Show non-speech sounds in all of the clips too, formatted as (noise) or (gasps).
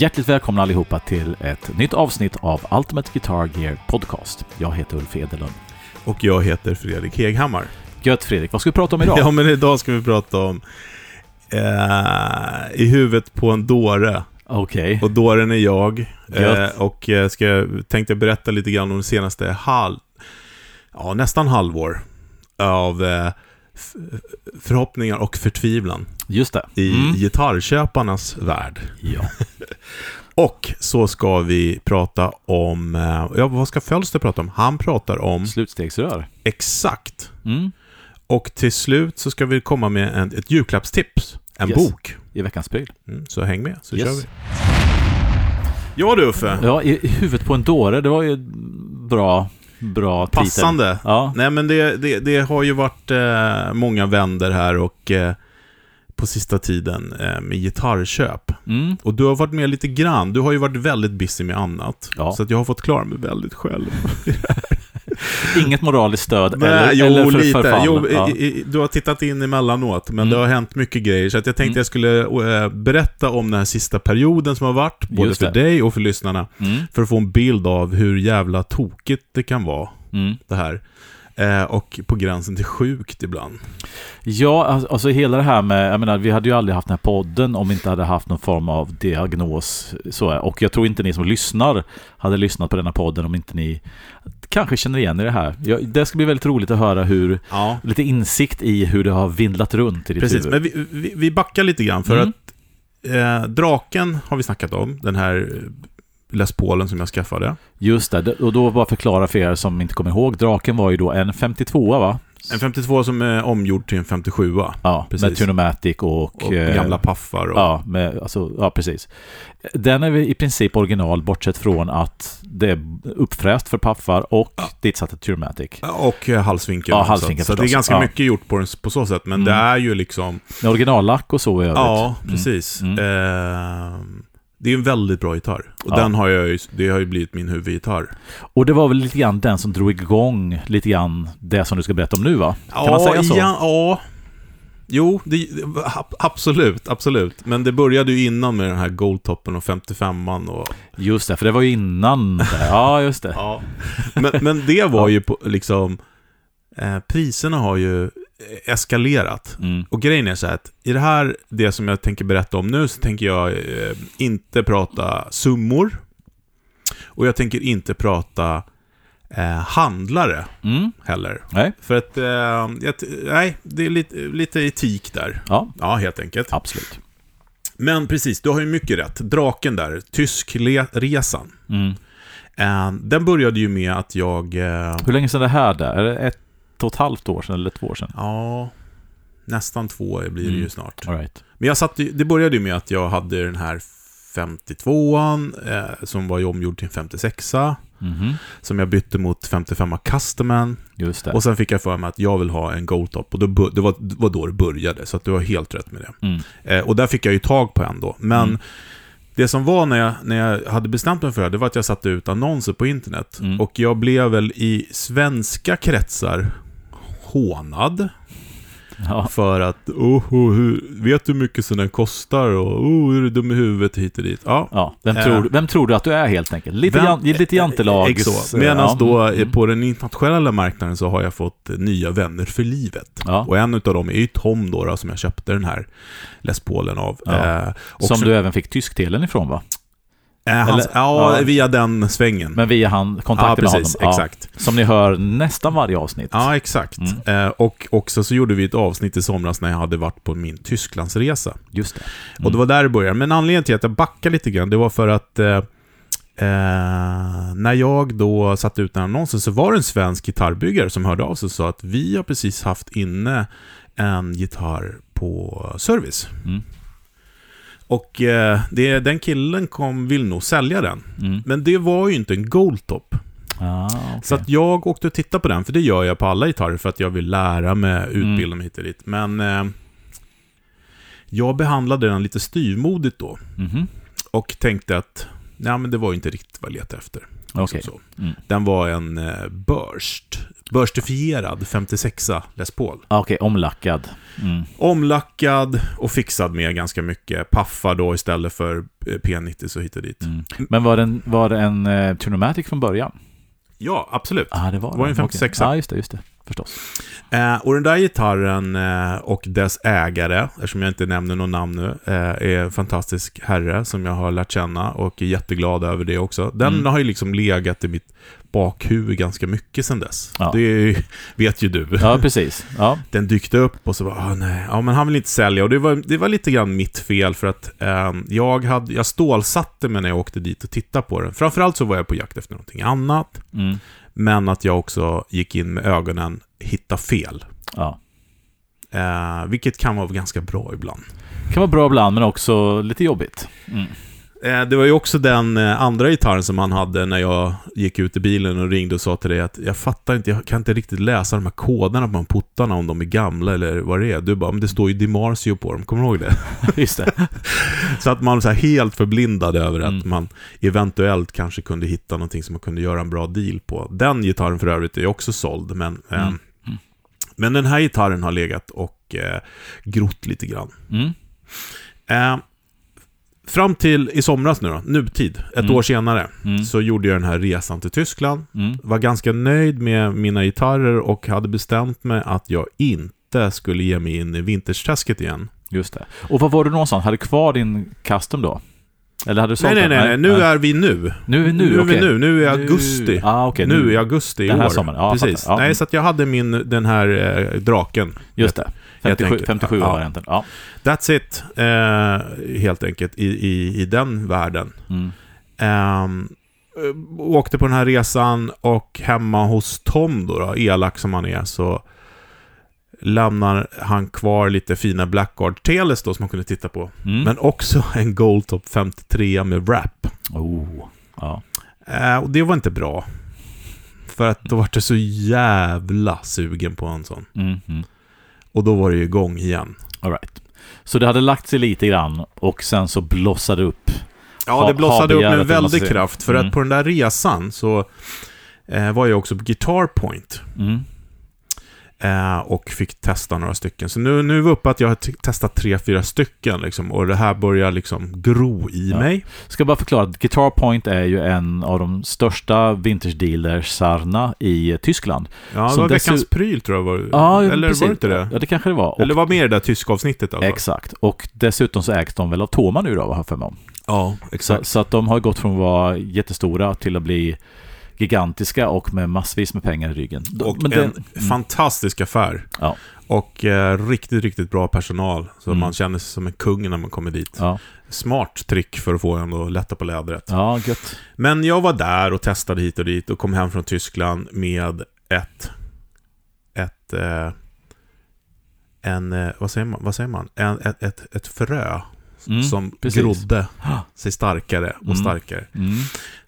Hjärtligt välkomna allihopa till ett nytt avsnitt av Ultimate Guitar Gear Podcast. Jag heter Ulf Edelund. Och jag heter Fredrik Heghammar. Gött Fredrik, vad ska vi prata om idag? Ja, men idag ska vi prata om eh, I huvudet på en dåre. Okej. Och dåren är jag. Eh, och eh, ska, tänkte berätta lite grann om det senaste halv... Ja, nästan halvår. Av eh, förhoppningar och förtvivlan Just det. i Mm. gitarrköparnas värld. Ja. (laughs) Och så ska vi prata om... Eh, ja, vad ska Fölster prata om? Han pratar om Slutstegsrör. exakt Mm. Och till slut så ska vi komma med en, ett julklappstips. En Yes. bok. I veckans pryl. Mm, så häng med, så Yes. kör vi. Ja du Uffe, Ja, i, i huvudet på en dåre, det var ju bra, bra titel. passande. Ja. Nej men det, det, det har ju varit eh, många vänder här och eh, på sista tiden eh, med gitarrköp. Mm. Och du har varit med lite grann. Du har ju varit väldigt busy med annat. Ja. Så att jag har fått klara mig väldigt själv. (laughs) Inget moraliskt stöd Nej, eller, jo, eller för, lite. förfall. Jo, ja. i, du har tittat in emellanåt, men Mm. det har hänt mycket grejer. Så att jag tänkte Mm. jag skulle eh, berätta om den här sista perioden som har varit, både för dig och för lyssnarna. Mm. För att få en bild av hur jävla tokigt det kan vara, Mm. det här. Eh, och på gränsen till sjukt ibland. Ja, alltså- alltså hela det här med, jag menar, vi hade ju aldrig haft den här podden om vi inte hade haft någon form av diagnos. Så. Och jag tror inte ni som lyssnar hade lyssnat på denna podden om inte ni kanske känner igen er i det här. Jag, det ska bli väldigt roligt att höra hur, Ja, lite insikt i hur det har vindlat runt i ditt precis. huvud. Men vi, vi, vi backar lite grann, för Mm. att eh, draken har vi snackat om, den här Les Paulen som jag skaffade. Just det, och då bara förklara för er som inte kommer ihåg. Draken var ju då en 52 va? En 52 som är omgjord till en 57 Ja, med precis. Tunomatic och... och eh, gamla paffar. Och, Ja, med, alltså, ja, precis. Den är i princip original bortsett från att det är uppfräst för paffar och satt ett Turmatic. Och eh, halsvinkel. Ja, halsvinkel så det är ganska Ja. mycket gjort på, den, på så sätt, men Mm. det är ju liksom... Med originallack och så i övrigt. Ja, Mm. precis. Mm. Ehm, det är en väldigt bra gitarr. Och Ja. den har jag ju, det har ju blivit min huvudgitarr. Och det var väl lite grann den som drog igång lite grann det som du ska berätta om nu va? Kan man säga så? Ja, ja. Jo, det, ab- absolut, absolut. Men det började ju innan med den här Goldtoppen och 55an och... Just det, för det var ju innan. Ja, just det. Ja. Men, men det var ju på, liksom... Eh, priserna har ju eskalerat. Mm. Och grejen är så här att i det här, det som jag tänker berätta om nu, så tänker jag eh, inte prata summor. Och jag tänker inte prata eh, handlare Mm. heller. Nej, För att, eh, nej, det är lite, lite etik där. ja, Ja, helt enkelt. absolut. Men precis, du har ju mycket rätt. Draken där, Tyskresan. Mm. Eh, den började ju med att jag... Eh, Hur länge sedan det här där? Är det ett och ett halvt år sedan eller två år sedan? ja, nästan två blir det ju Mm. snart. All right. Men jag satt, ju- det började ju med att jag hade den här 52an eh, som var ju omgjord till en 56a. Mhm. Som jag bytte mot 55a Customen. Just det. Och sen fick jag för mig att jag vill ha en Goldtop. Och då, det, var, det var då det började, så att du har helt rätt med det. Mm. Eh, och där fick jag ju tag på en då. Men Mm. det som var när jag, när jag hade bestämt mig för det, det var att jag satte ut annonser på internet. Mm. Och jag blev väl i svenska kretsar hånad. Ja. För att, oh, oh, hur, vet du hur mycket den kostar? Och oh, är du dum i huvudet hit och dit? Ja. Ja, vem, Eh. tror, vem tror du att du är helt enkelt? Lite, Vem- jan, lite jantelags... Exakt. Medan ja, då eh, mm. på den internationella marknaden så har jag fått eh, nya vänner för livet. Ja. Och en av dem är ju Tom då, då som jag köpte den här Les Paulen av. Eh, Som så- du även fick tysktelen ifrån va? Eh, hans, eller- ja, ja. via den svängen. Men via han, ja, kontakten med precis. honom. Ja, Exakt. som ni hör nästan varje avsnitt. Ja, exakt. Mm. Eh, och också så gjorde vi ett avsnitt i somras när jag hade varit på min Tysklandsresa. Just det. Mm. Och det var där det började. Men anledningen till att jag backade lite grann, det var för att eh, eh, när jag då satte ut den annonsen så var det en svensk gitarrbyggare som hörde av sig och sa att vi har precis haft inne en gitarr på service. Mm. Och eh, det, den killen kom, vill nog sälja den. Mm. Men det var ju inte en Goldtop. Ah, okej. Så att jag åkte och tittade på den, för det gör jag på alla gitarrer för att jag vill lära mig, utbilda Mm. mig hit och dit. Men eh, jag behandlade den lite styvmodigt då. Mhm. Och tänkte att Nej, men det var ju inte riktigt vad jag letade efter. liksom Okej. så. Mm. Den var en eh, burst. Burstifierad 56a Les Paul. Ah, Okej, omlackad. Mm. Omlackad och fixad med ganska mycket paffar då istället för eh, P90 så hit och dit. Mm. Men var det en, var det en uh, Tunomatic från början? Ja, absolut. Ah, det var Det var en Okej. 56. Ja, just det, just det. Förstås. Eh, och den där gitarren eh, och dess ägare, eftersom jag inte nämner någon namn nu, eh, är en fantastisk herre som jag har lärt känna och är jätteglad över det också. Den Mm. har ju liksom legat i mitt bakhuvud ganska mycket sedan dess. Ja. Det vet ju du. Ja, precis. Ja. (laughs) Den dykte upp och så bara, ah, nej, ja men han vill inte sälja. Och det var, det var lite grann mitt fel för att eh, jag, hade, jag stålsatte mig när jag åkte dit och tittade på den. Framförallt så var jag på jakt efter någonting annat. Mm. Men att jag också gick in med ögonen, hitta fel. ja. Eh, vilket kan vara ganska bra ibland. Kan vara bra ibland, men också lite jobbigt. Mm. Eh, det var ju också den eh, andra gitarren som han hade när jag gick ut i bilen och ringde och sa till dig att jag fattar inte, jag kan inte riktigt läsa de här koderna på de här puttarna om de är gamla eller vad det är. Du bara, men det står ju Dimarsio på dem, kommer du ihåg det? (laughs) Just det. (laughs) Så att man var helt förblindad över att Mm. man eventuellt kanske kunde hitta någonting som man kunde göra en bra deal på. Den gitarren för övrigt är också såld, men, eh, Mm. Mm. men den här gitarren har legat och eh, grott lite grann. Mm. Eh, fram till i somras nu då, nutid, ett Mm. år senare, Mm. så gjorde jag den här resan till Tyskland. Mm. Var ganska nöjd med mina gitarrer och hade bestämt mig att jag inte skulle ge mig in i vintersträsket igen. Just det. Och var var du någonstans? Hade du kvar din custom då? Eller hade du sålt Nej, nej, nej, nej, nu är vi nu. Nu är vi nu, nu är vi nu, nu är augusti. Ah, okej, nu i augusti i Den här år. sommaren, ja, Precis. Ja. Nej, så att jag hade min, den här eh, draken. Just det. Helt 57, enkelt. 57 Ja. varianten. Ja. That's it, eh, helt enkelt, i, i, i den världen. Mm. Ehm, eh, åkte på den här resan och hemma hos Tom då, då elak som han är, så lämnar han kvar lite fina Blackguard Teles då som man kunde titta på. Mm. Men också en Goldtop 53 med wrap. Oh. Ja. Eh, och det var inte bra. För att då var det så jävla sugen på en sån. Mm. Mm. Och då var det ju igång igen. All right. Så det hade lagt sig lite grann och sen så blossade upp. Ja, det blossade upp med väldig kraft. För Mm. att på den där resan så eh, var jag också på Guitar Point. Mm. Eh, och fick testa några stycken. Så nu, nu är vi uppe att jag har testat tre, fyra stycken liksom, och det här börjar liksom gro i Ja. mig. Ska bara förklara att Guitar Point är ju en av de största vintage dealersarna i Tyskland. Ja, det Som var veckans pryl tror jag var Ja, Eller precis. var det inte det? Ja, det kanske det var. Och, Eller var med i det där tyska avsnittet alltså? Exakt. Och dessutom så ägs de väl av Toma nu då, vad jag för mig om. Ja, Så, exakt. så att de har gått från att vara jättestora till att bli gigantiska och med massvis med pengar i ryggen. Och men en det- mm. fantastisk affär. Ja. Och eh, riktigt, riktigt bra personal. Så Mm. man känner sig som en kung när man kommer dit. Ja, Smart trick för att få en att lätta på lädret. ja gött. Men jag var där och testade hit och dit och kom hem från Tyskland med ett... Ett... Eh, en... Eh, vad säger man? Vad säger man? En, ett, ett, ett frö Mm, som precis. grodde (gasps) sig starkare och Mm. starkare. Mm.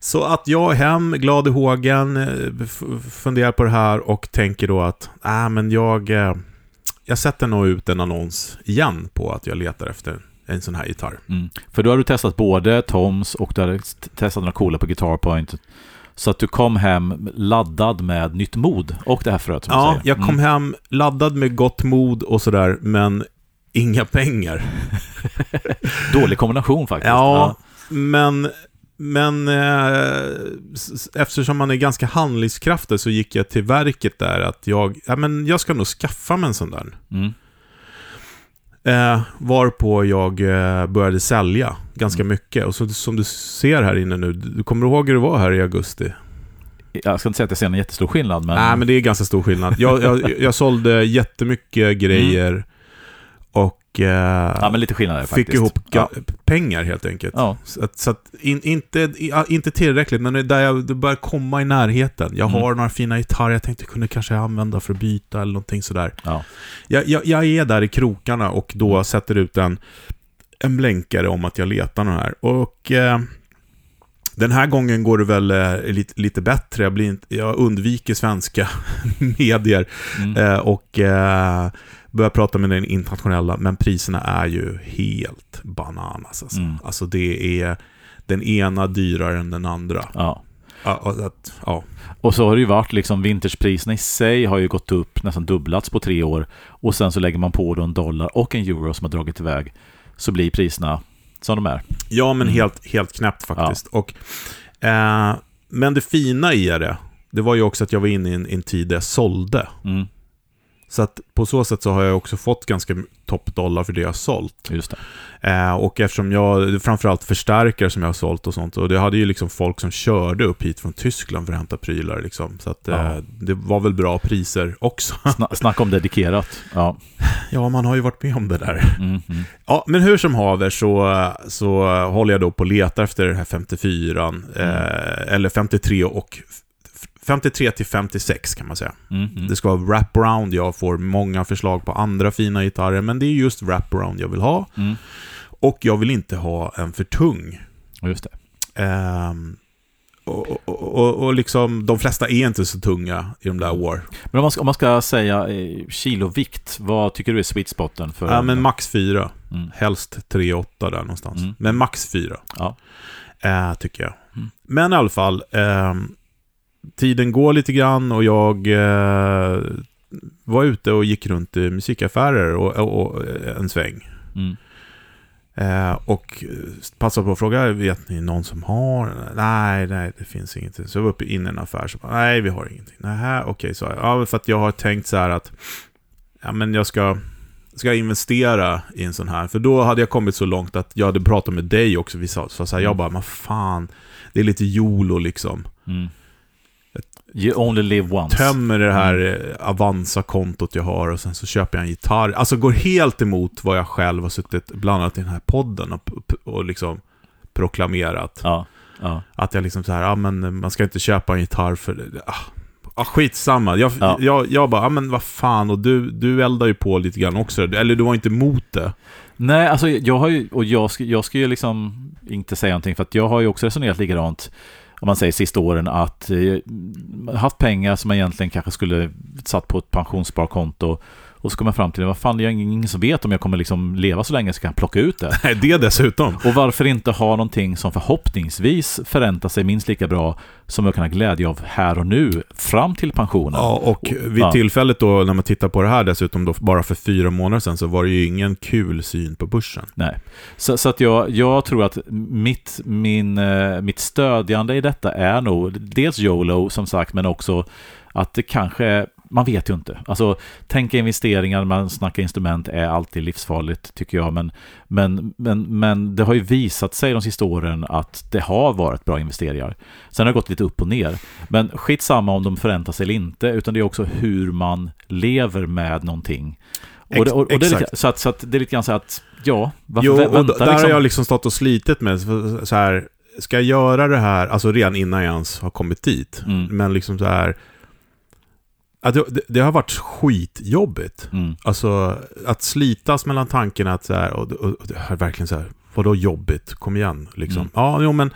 Så att jag hem, glad i hågen, eh, funderar på det här och tänker då att äh, men jag, eh, jag sätter nog ut en annons igen på att jag letar efter en sån här gitarr. Mm. För då har du testat både Toms och du t- testat några coola på Guitar Point. Så att du kom hem laddad med nytt mod och det här fröet som Ja, säger. jag kom Mm. hem laddad med gott mod och sådär, men inga pengar. (laughs) Dålig kombination faktiskt. Ja, men, men eh, eftersom man är ganska handlingskraftig så gick jag till verket där att jag, ja, men jag ska nog skaffa mig en sån där. Mm. Eh, varpå jag eh, började sälja ganska mycket. Och så, som du ser här inne nu, du kommer ihåg hur det var här i augusti? Jag ska inte säga att jag ser en jättestor skillnad, men... Nej, men det är ganska stor skillnad. Jag, jag, jag sålde jättemycket grejer och eh, Ja, men lite skillnad är det fick faktiskt. ihop ja. ga- pengar helt enkelt. ja. Så att, så att in, inte, inte tillräckligt, men där jag det börjar komma i närheten. Jag Mm. har några fina gitarrer jag tänkte kunna kanske använda för att byta eller någonting sådär. Ja. Jag, jag, jag är där i krokarna och då sätter ut en, en blänkare om att jag letar någon här. Och eh, den här gången går det väl eh, lite, lite bättre. Jag, blir inte, jag undviker svenska (laughs) medier Mm. eh, och eh, börjar prata med den internationella, men priserna är ju helt bananas. Alltså, Mm. alltså det är den ena dyrare än den andra. Ja. Ja, ja. Och så har det ju varit liksom vintagepriserna i sig har ju gått upp nästan dubblats på tre år. Och sen så lägger man på då en dollar och en euro som har dragit iväg. Så blir priserna som de är. ja men Mm. helt, helt knäppt faktiskt. Och, eh, men det fina i det, det var ju också att jag var inne i en, en tid där jag sålde. Mm, Så att på så sätt så har jag också fått ganska toppdollar för det jag har sålt. just. Eh, och eftersom jag, framförallt förstärkare som jag har sålt och sånt, och det hade ju liksom folk som körde upp hit från Tyskland för att hämta prylar liksom. Så att eh, Ja. det var väl bra priser också. (laughs) Sna snacka om dedikerat. Ja. ja, man har ju varit med om det där. Mm, mm. Ja, men hur som haver så, så håller jag då på att leta efter den här 54 eh, eller 53 och 53 till 56 kan man säga. Mm, mm. Det ska vara wraparound, jag får många förslag på andra fina gitarrer, men det är just wraparound jag vill ha. Mm. Och jag vill inte ha en för tung. Just det. Ehm, och, och, och, och liksom, de flesta är inte så tunga i de där War. Men om man ska, om man ska säga eh, kilovikt, vad tycker du är sweet spoten för? Ja, men max 4. Mm. Helst 3-8 där någonstans. Mm. Men max 4. Ja. Eh, tycker jag. Mm. Men i alla fall, ehm, tiden går lite grann och jag eh, var ute och gick runt i musikaffärer och, och, och en sväng. Mm. Eh, och passade på att fråga, vet ni någon som har? Nej, nej, det finns ingenting. Så jag var uppe in i en affär, så bara, nej, vi har ingenting. Nej, okej, så Ja, men för att jag har tänkt så här att, ja men jag ska, ska jag investera i en sån här. För då hade jag kommit så långt att jag hade pratat med dig också. Vi sa så här, jag bara, men fan, det är lite YOLO liksom. Mm. You only live once. Tömmer det här eh, Avanza-kontot jag har och sen så köper jag en gitarr. Alltså går helt emot vad jag själv har suttit, bland annat i den här podden och, och liksom proklamerat. Ja. ja. Att jag liksom så här, ja men man ska inte köpa en gitarr för... Ah, ah, skitsamma. Jag, Ja. jag, jag bara, ja men vad fan, och du, du eldar ju på lite grann också. Eller du var inte emot det. Nej, alltså jag har ju, och jag ska, jag ska ju liksom inte säga någonting för att jag har ju också resonerat likadant om man säger sista åren att eh, haft pengar som man egentligen kanske skulle satt på ett pensionssparkonto och så kommer jag fram till det, vad fan, det är ingen som vet om jag kommer liksom leva så länge så kan jag plocka ut det. (laughs) Nej, det dessutom. Och varför inte ha någonting som förhoppningsvis förräntar sig minst lika bra som jag kan ha glädje av här och nu fram till pensionen. Ja, och vid Ja. tillfället då, när man tittar på det här dessutom, då, bara för fyra månader sedan, så var det ju ingen kul syn på börsen. Nej. Så, så att jag, jag tror att mitt, min, eh, mitt stödjande i detta är nog dels YOLO som sagt, men också att det kanske, man vet ju inte. Alltså, tänka investeringar, man snackar instrument är alltid livsfarligt tycker jag, men, men, men, men det har ju visat sig de sista åren att det har varit bra investeringar. Sen har det gått lite upp och ner, men skitsamma om de förräntar sig eller inte, utan det är också hur man lever med någonting. Och det, och, och det lite, så, att, så att det är lite grann så att, ja, varför Jo, vänta d- där liksom? har jag liksom stått och slitit med, så här, ska jag göra det här, alltså redan innan jag ens har kommit dit, Mm. men liksom så här, det, det- det har varit skitjobbigt. Mm. Alltså, att slitas mellan tanken att så här, och, det- och det är verkligen så här, vadå jobbigt? Kom igen, liksom. Mm. Ja, jo men...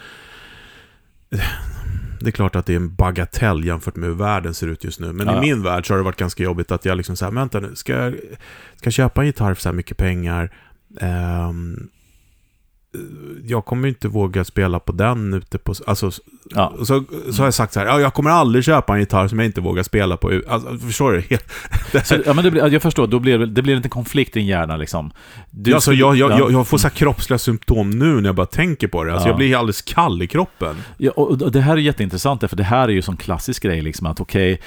Det är klart att det är en bagatell jämfört med hur världen ser ut just nu. Men Ja. i min värld så har det varit ganska jobbigt att jag liksom så här, vänta nu, ska jag, ska jag köpa en gitarr för så här mycket pengar? Ehm, jag kommer inte våga spela på den ute på... Alltså, Ja. så, så har jag sagt så här, ja, jag kommer aldrig köpa en gitarr som jag inte vågar spela på. Alltså, förstår du? (laughs) Så, ja, men blir, jag förstår, då blir det, blir inte konflikt i din hjärna liksom. Du ja, så skulle- jag, jag, ja. jag, jag får så här kroppsliga symptom nu när jag bara tänker på det. Alltså, Ja. Jag blir alldeles kall i kroppen. Ja, och det här är jätteintressant, för det här är ju som klassisk grej, liksom att okej,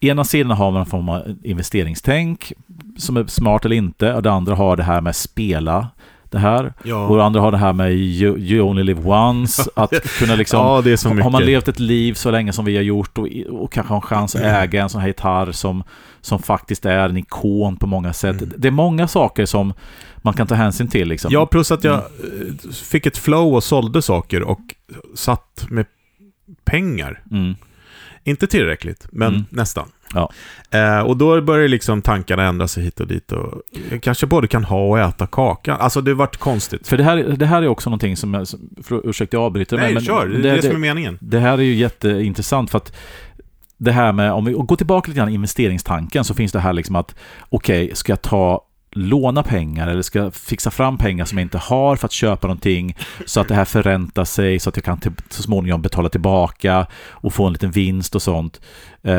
ena sidan har man en form av investeringstänk, som är smart eller inte, och det andra har det här med spela, det här, Ja. och andra har det här med you, you only live once, (laughs) att kunna liksom ja, det är så mycket. Har man levt ett liv så länge som vi har gjort och, och kanske har en chans att äga en sån här gitarr som, som faktiskt är en ikon på många sätt. Mm. Det är många saker som man kan ta hänsyn till. Liksom. Ja, plus att jag eh, fick ett flow och sålde saker och satt med pengar. Mm. Inte tillräckligt, men Mm. nästan. Ja. Eh, och då börjar liksom tankarna ändra sig hit och dit. Och jag kanske både kan ha och äta kakan. Alltså det vart konstigt. För det här, det här är också någonting som, jag, som- för, ursäkta jag avbryter, Nej, men, kör. Det är det, som är meningen. Det här är ju jätteintressant för att det här med, om vi går tillbaka lite grann i investeringstanken så finns det här liksom att okej, ska jag ta låna pengar eller ska fixa fram pengar som jag inte har för att köpa någonting så att det här förräntar sig så att jag kan till, så småningom betala tillbaka och få en liten vinst och sånt. Eh,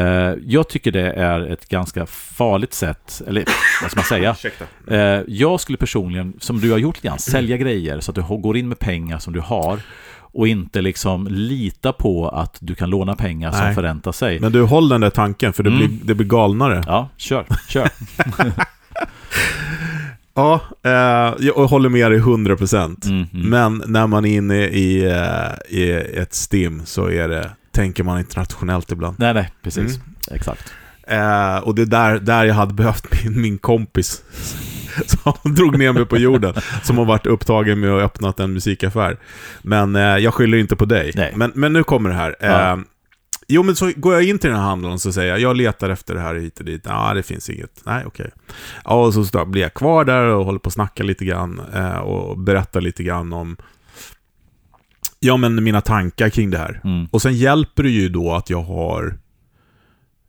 jag tycker det är ett ganska farligt sätt, eller vad ska man säga? (laughs) Eh, jag skulle personligen, som du har gjort lite grann, sälja grejer så att du går in med pengar som du har och inte liksom lita på att du kan låna pengar som Nej. förräntar sig. Men du, håll den där tanken, för det, Mm. blir, det blir galnare. Ja, kör, kör. (laughs) (laughs) Ja, eh, jag håller med dig 100%. Mm, mm. Men när man är inne i, eh, i ett stim så är det, tänker man internationellt ibland. Nej, nej, precis. Mm. Exakt. Eh, och det är där, där jag hade behövt min, min kompis (laughs) som drog ner mig på jorden. Som har varit upptagen med att öppna en musikaffär. Men eh, jag skyller inte på dig. Nej. Men, men nu kommer det här. Ja. Jo, men så går jag in till den här handeln och så säger jag, jag letar efter det här hit och dit. Ja, det finns inget. Nej, okej. Ja, och så, så blir jag kvar där och håller på att snacka lite grann eh, och berättar lite grann om ja, men mina tankar kring det här. Mm. Och sen hjälper det ju då att jag har...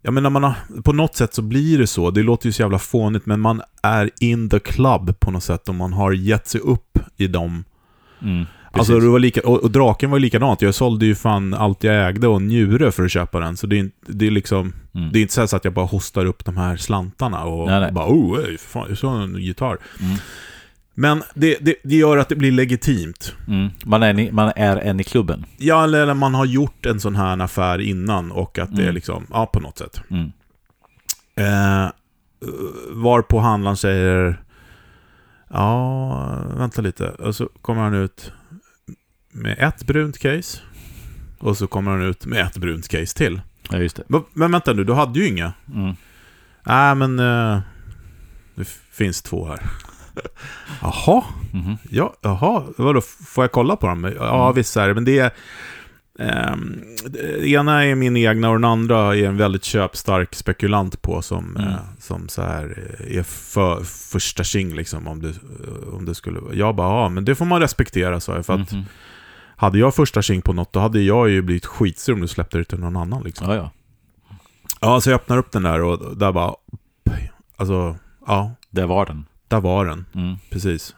Ja, men när man har, på något sätt så blir det så. Det låter ju så jävla fånigt, men man är in the club på något sätt. Och man har gett sig upp i dem. Mm. Alltså, Precis. det var lika, och, och draken var likadant. Jag sålde ju fan allt jag ägde och en njure för att köpa den. Så det är, det är liksom... Mm. Det är inte så att jag bara hostar upp de här slantarna och Nej, nej. bara oh, ey, fan, jag såg en gitarr. Mm. Men det, det, det gör att det blir legitimt. Mm. Man, är, ni- man är en i klubben. Ja, eller man har gjort en sån här affär innan och att det är Mm. liksom, ja på något sätt. Mm. Eh, varpå handlaren säger Ja, vänta lite. Och så kommer han ut med ett brunt case. Och så kommer han ut med ett brunt case till. Ja, just det. Men, vänta nu, du hade ju inga. Mm. Nej, men eh, det finns två här. (laughs) Jaha, Mhm. ja, jaha, vadå, får jag kolla på dem? Ja, Mm. vissa är det, men det är... ehm, det ena är min egna och den andra är en väldigt köpstark spekulant på som, Mm. eh, som så här eh, är för, första tjing liksom om det, om det skulle vara. Jag bara, ja men det får man respektera sa jag, för att Mhm. Hade jag första tjing på något då hade jag ju blivit skitsur om du släppte det till någon annan liksom. Ja, ja. Ja, så jag öppnar upp den där och där bara, alltså, ja, Det var den. där var den. Mm. Precis.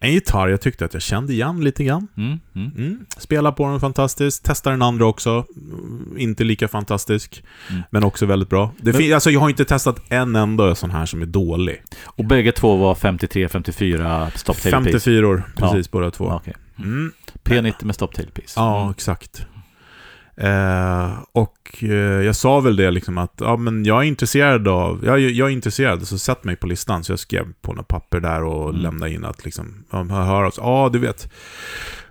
En gitarr jag tyckte att jag kände igen lite grann. Mm. Mm. Mm. Spelar på den fantastiskt. Testar den andra också. Mm, Inte lika fantastisk. Mm. Men också väldigt bra. Det Men- alltså, jag har inte testat en enda sån här som är dålig. Och bägge två var 53-54 stop tail piece. 54 år, precis båda två. Ja, okej. Mm. P90 med stop tail piece. Ja, Mm. exakt. Eh, och eh, jag sa väl det liksom att ja, men jag är intresserad av, jag, jag är intresserad, så sätt mig på listan. Så jag skrev på något papper där och Mm. lämnade in att liksom, ja, hör hör oss, ja du vet.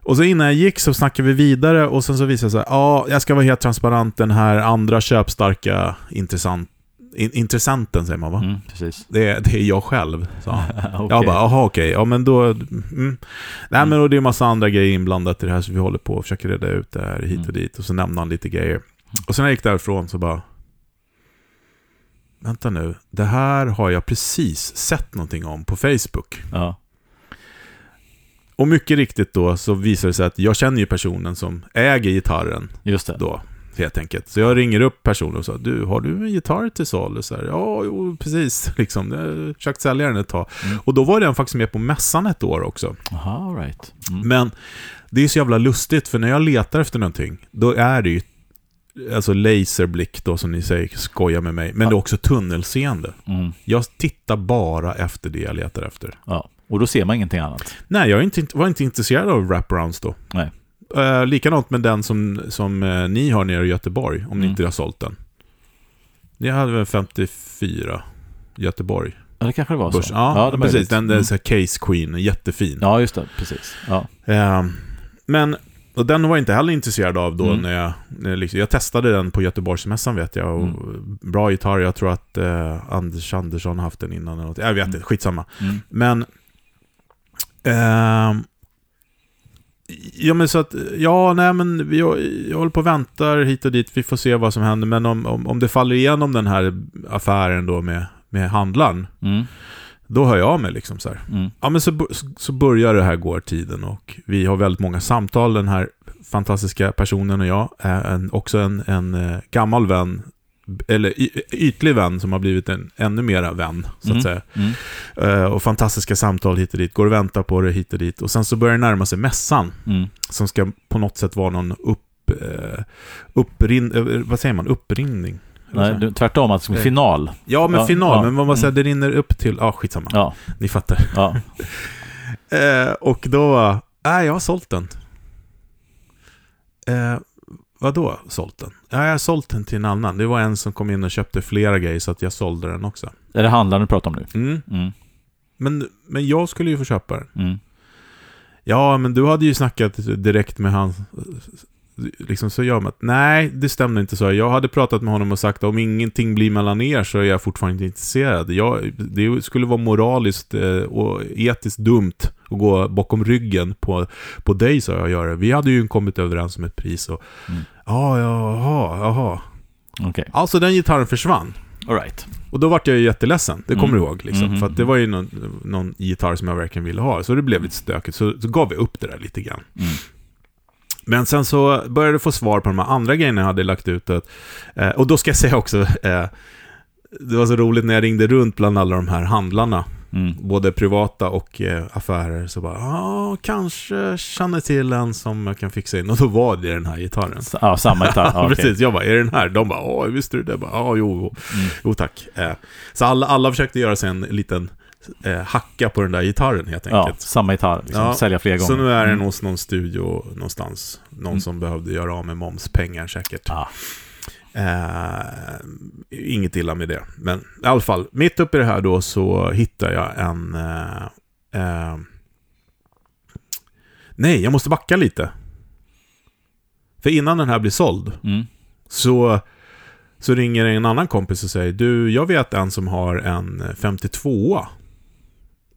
Och så innan jag gick så snackade vi vidare och sen så visade det sig, ja jag ska vara helt transparent, den här andra köpstarka intressant, in, intressenten säger man va? Mm, precis. Det, är- det är jag själv, sa han. (laughs) Okej. Jag bara, jaha okej, ja men då... Mm. Nej men och det är en massa andra grejer inblandat i det här så vi håller på och försöker reda ut det här hit och Mm. dit. Och så nämnde han lite grejer. Och sen när jag gick därifrån så bara... Vänta nu, det här har jag precis sett någonting om på Facebook. Ja. Och mycket riktigt då så visar det sig att jag känner ju personen som äger gitarren Just det. då. Helt enkelt. Så jag ringer upp personen och sa du, har du en gitarr till salu? Så här, ja, jo, precis. (laughs) Liksom. Jag försökt sälja den ett tag. Mm. Och då var den faktiskt med på mässan ett år också. Aha, right. Mm. Men det är så jävla lustigt, för när jag letar efter någonting, då är det ju alltså laserblick då som ni säger, skojar med mig. Men Ja. det är också tunnelseende. Mm. Jag tittar bara efter det jag letar efter. Ja. Och då ser man ingenting annat. Nej, jag inte, var inte intresserad av wraparounds då. Nej. Uh, likadant med den som, som eh, ni har nere i Göteborg, om ni Mm. inte har sålt den. Ni hade väl 54 Göteborg? Ja, det kanske det var så. Börs. Ja, det är precis. möjligt. Den, den Mm. så här Case Queen, jättefin. Ja, just det. Precis. Ja. Eh, men, och den var jag inte heller intresserad av då Mm. när jag, när jag, liksom, jag testade den på Göteborgsmässan vet jag. Och Mm. Bra gitarr, jag tror att eh, Anders Andersson har haft den innan. Eller något. Jag vet Mm. inte, skitsamma. Mm. Men... ehm, ja men så att, ja nej men vi, jag, jag håller på och väntar hit och dit, vi får se vad som händer. Men om, om, om det faller igenom den här affären då med, med handlaren, Mm. då hör jag av mig liksom så här. Mm. Ja, men så, så- börjar det här gå tiden och vi har väldigt många samtal. Den här fantastiska personen och jag är en, också en, en eh, gammal vän eller ytlig vän som har blivit en ännu mera vän, så Mm. att säga. Mm. Eh, och fantastiska samtal hit och dit, går och väntar på det hit och dit. Och sen så börjar det närma sig mässan, Mm. som ska på något sätt vara någon upp, eh, upprin, eh, vad säger man, vad Nej, du- tvärtom, alltså Nej. final. Ja, men Ja, final, ja, men vad man säger, mm. det rinner upp till, ja skitsamma, Ja, ni fattar. ja. (laughs) Och då, nej jag har sålt den. Vadå sålt den? Ja, jag har sålt den till en annan. Det var en som kom in och köpte flera grejer så att jag sålde den också. Är det handlaren du pratar om nu? Mm. Mm. Men, men jag skulle ju få köpa den. Mm. Ja, men du hade ju snackat direkt med han. Liksom så gör man att nej, det stämde inte så. Jag hade pratat med honom och sagt att om ingenting blir mellan er så är jag fortfarande inte intresserad. Jag, det skulle vara moraliskt eh, och etiskt dumt att gå bakom ryggen på, på dig, sa jag göra. Vi hade ju kommit överens om ett pris och Mm. ja, jaha, jaha. Okej, Alltså den gitarren försvann. alright. Och då vart jag ju jätteledsen, det kommer Mm. du ihåg. Liksom. Mhm. För att det var ju någon, någon gitarr som jag verkligen ville ha. Så det blev lite stökigt, så, så gav vi upp det där lite grann. Mm. Men sen så började jag få svar på de här andra grejerna jag hade lagt ut. Eh, och då ska jag (laughs) säga också, eh, det var så roligt när jag ringde runt bland alla de här handlarna, Mm. både privata och eh, affärer, så bara, ja, kanske känner till en som jag kan fixa in. Och då var det den här gitarren. Ja, samma gitarr. (laughs) Ja. Precis, jag bara, är det den här? De bara, ja, visste du det? Ja, jo, jo. Mm. Jo tack. Eh, så alla, alla försökte göra sig en liten eh, hacka på den där gitarren helt Ja, enkelt. samma gitarr. Liksom, Ja, Sälja fler gånger. så nu är den Mm. hos någon studio någonstans. Någon Mm. som behövde göra av med momspengar säkert. Ah. Eh, inget illa med det. Men i alla fall, mitt uppe i det här då så hittar jag en... Eh, eh, nej, jag måste backa lite. För innan den här blir såld Mm. så, så ringer en annan kompis och säger Du, jag vet en som har en 52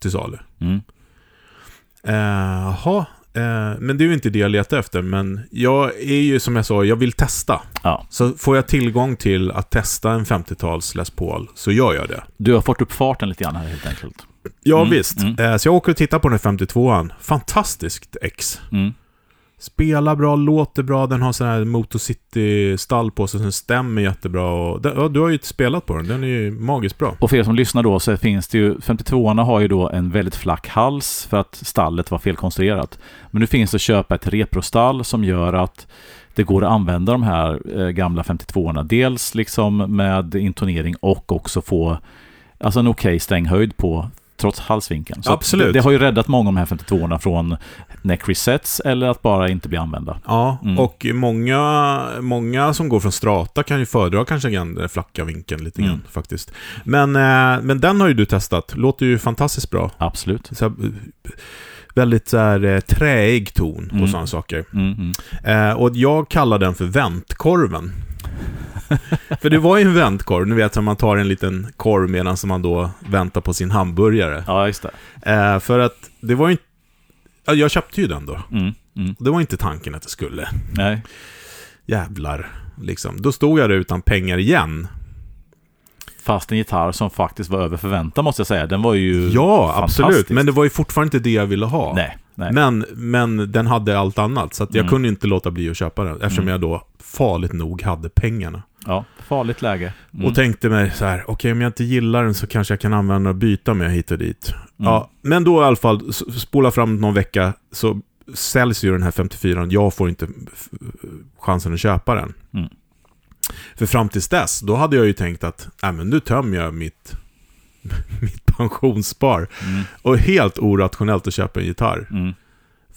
till salu. Mm. Eh, Jaha, eh, men det är ju inte det jag letar efter. Men jag är ju som jag sa, jag vill testa. Ja. Så får jag tillgång till att testa en 50-tals Les Paul så gör jag det. Du har fått upp farten lite grann här helt enkelt. Ja, Mm, visst. mm. Eh, så jag åker och tittar på den här 52an. Fantastiskt X. Spelar bra, låter bra, den har sån här Motor City-stall på sig, som den stämmer jättebra. Och, ja, du har ju spelat på den, den är ju magiskt bra. Och för er som lyssnar då så finns det ju, 52orna har ju då en väldigt flack hals för att stallet var felkonstruerat. Men nu finns det att köpa ett reprostall som gör att det går att använda de här eh, gamla 52orna. Dels liksom med intonering och också få alltså en okej stränghöjd på trots halsvinkeln. Så Absolut. Det, det har ju räddat många av de här 52orna från neck resets eller att bara inte bli använda. Ja, Mm. och många, många som går från strata kan ju föredra kanske den flacka vinkeln lite grann Mm. faktiskt. Men, eh, men den har ju du testat, låter ju fantastiskt bra. Absolut. Så eh, väldigt så här, eh, träig ton och Mm. sådana saker. Mm, mm. Eh, och jag kallar den för väntkorven. För det var ju en väntkorv, ni vet som man tar en liten korv medan man då väntar på sin hamburgare. Ja, just det. Eh, för att det var ju inte... ja, Jag köpte ju den då. Mm, mm. Det var inte tanken att det skulle. Nej. Jävlar, liksom. Då stod jag där utan pengar igen. Fast en gitarr som faktiskt var över förväntan måste jag säga. Den var ju Ja, absolut. Men det var ju fortfarande inte det jag ville ha. Nej, nej. Men, men den hade allt annat, så jag Mm. kunde inte låta bli att köpa den. Eftersom Mm. jag då farligt nog hade pengarna. Ja, farligt läge. Mm. Och tänkte mig så här, okej om jag inte gillar den så kanske jag kan använda och byta med hit och dit. Mm. Ja, men då i alla fall, spola fram någon vecka så säljs ju den här 54 Jag får inte chansen att köpa den. Mm. För fram tills dess, då hade jag ju tänkt att, nej men nu tömmer jag mitt, (laughs) mitt pensionsspar. Mm, Och helt orationellt att köpa en gitarr.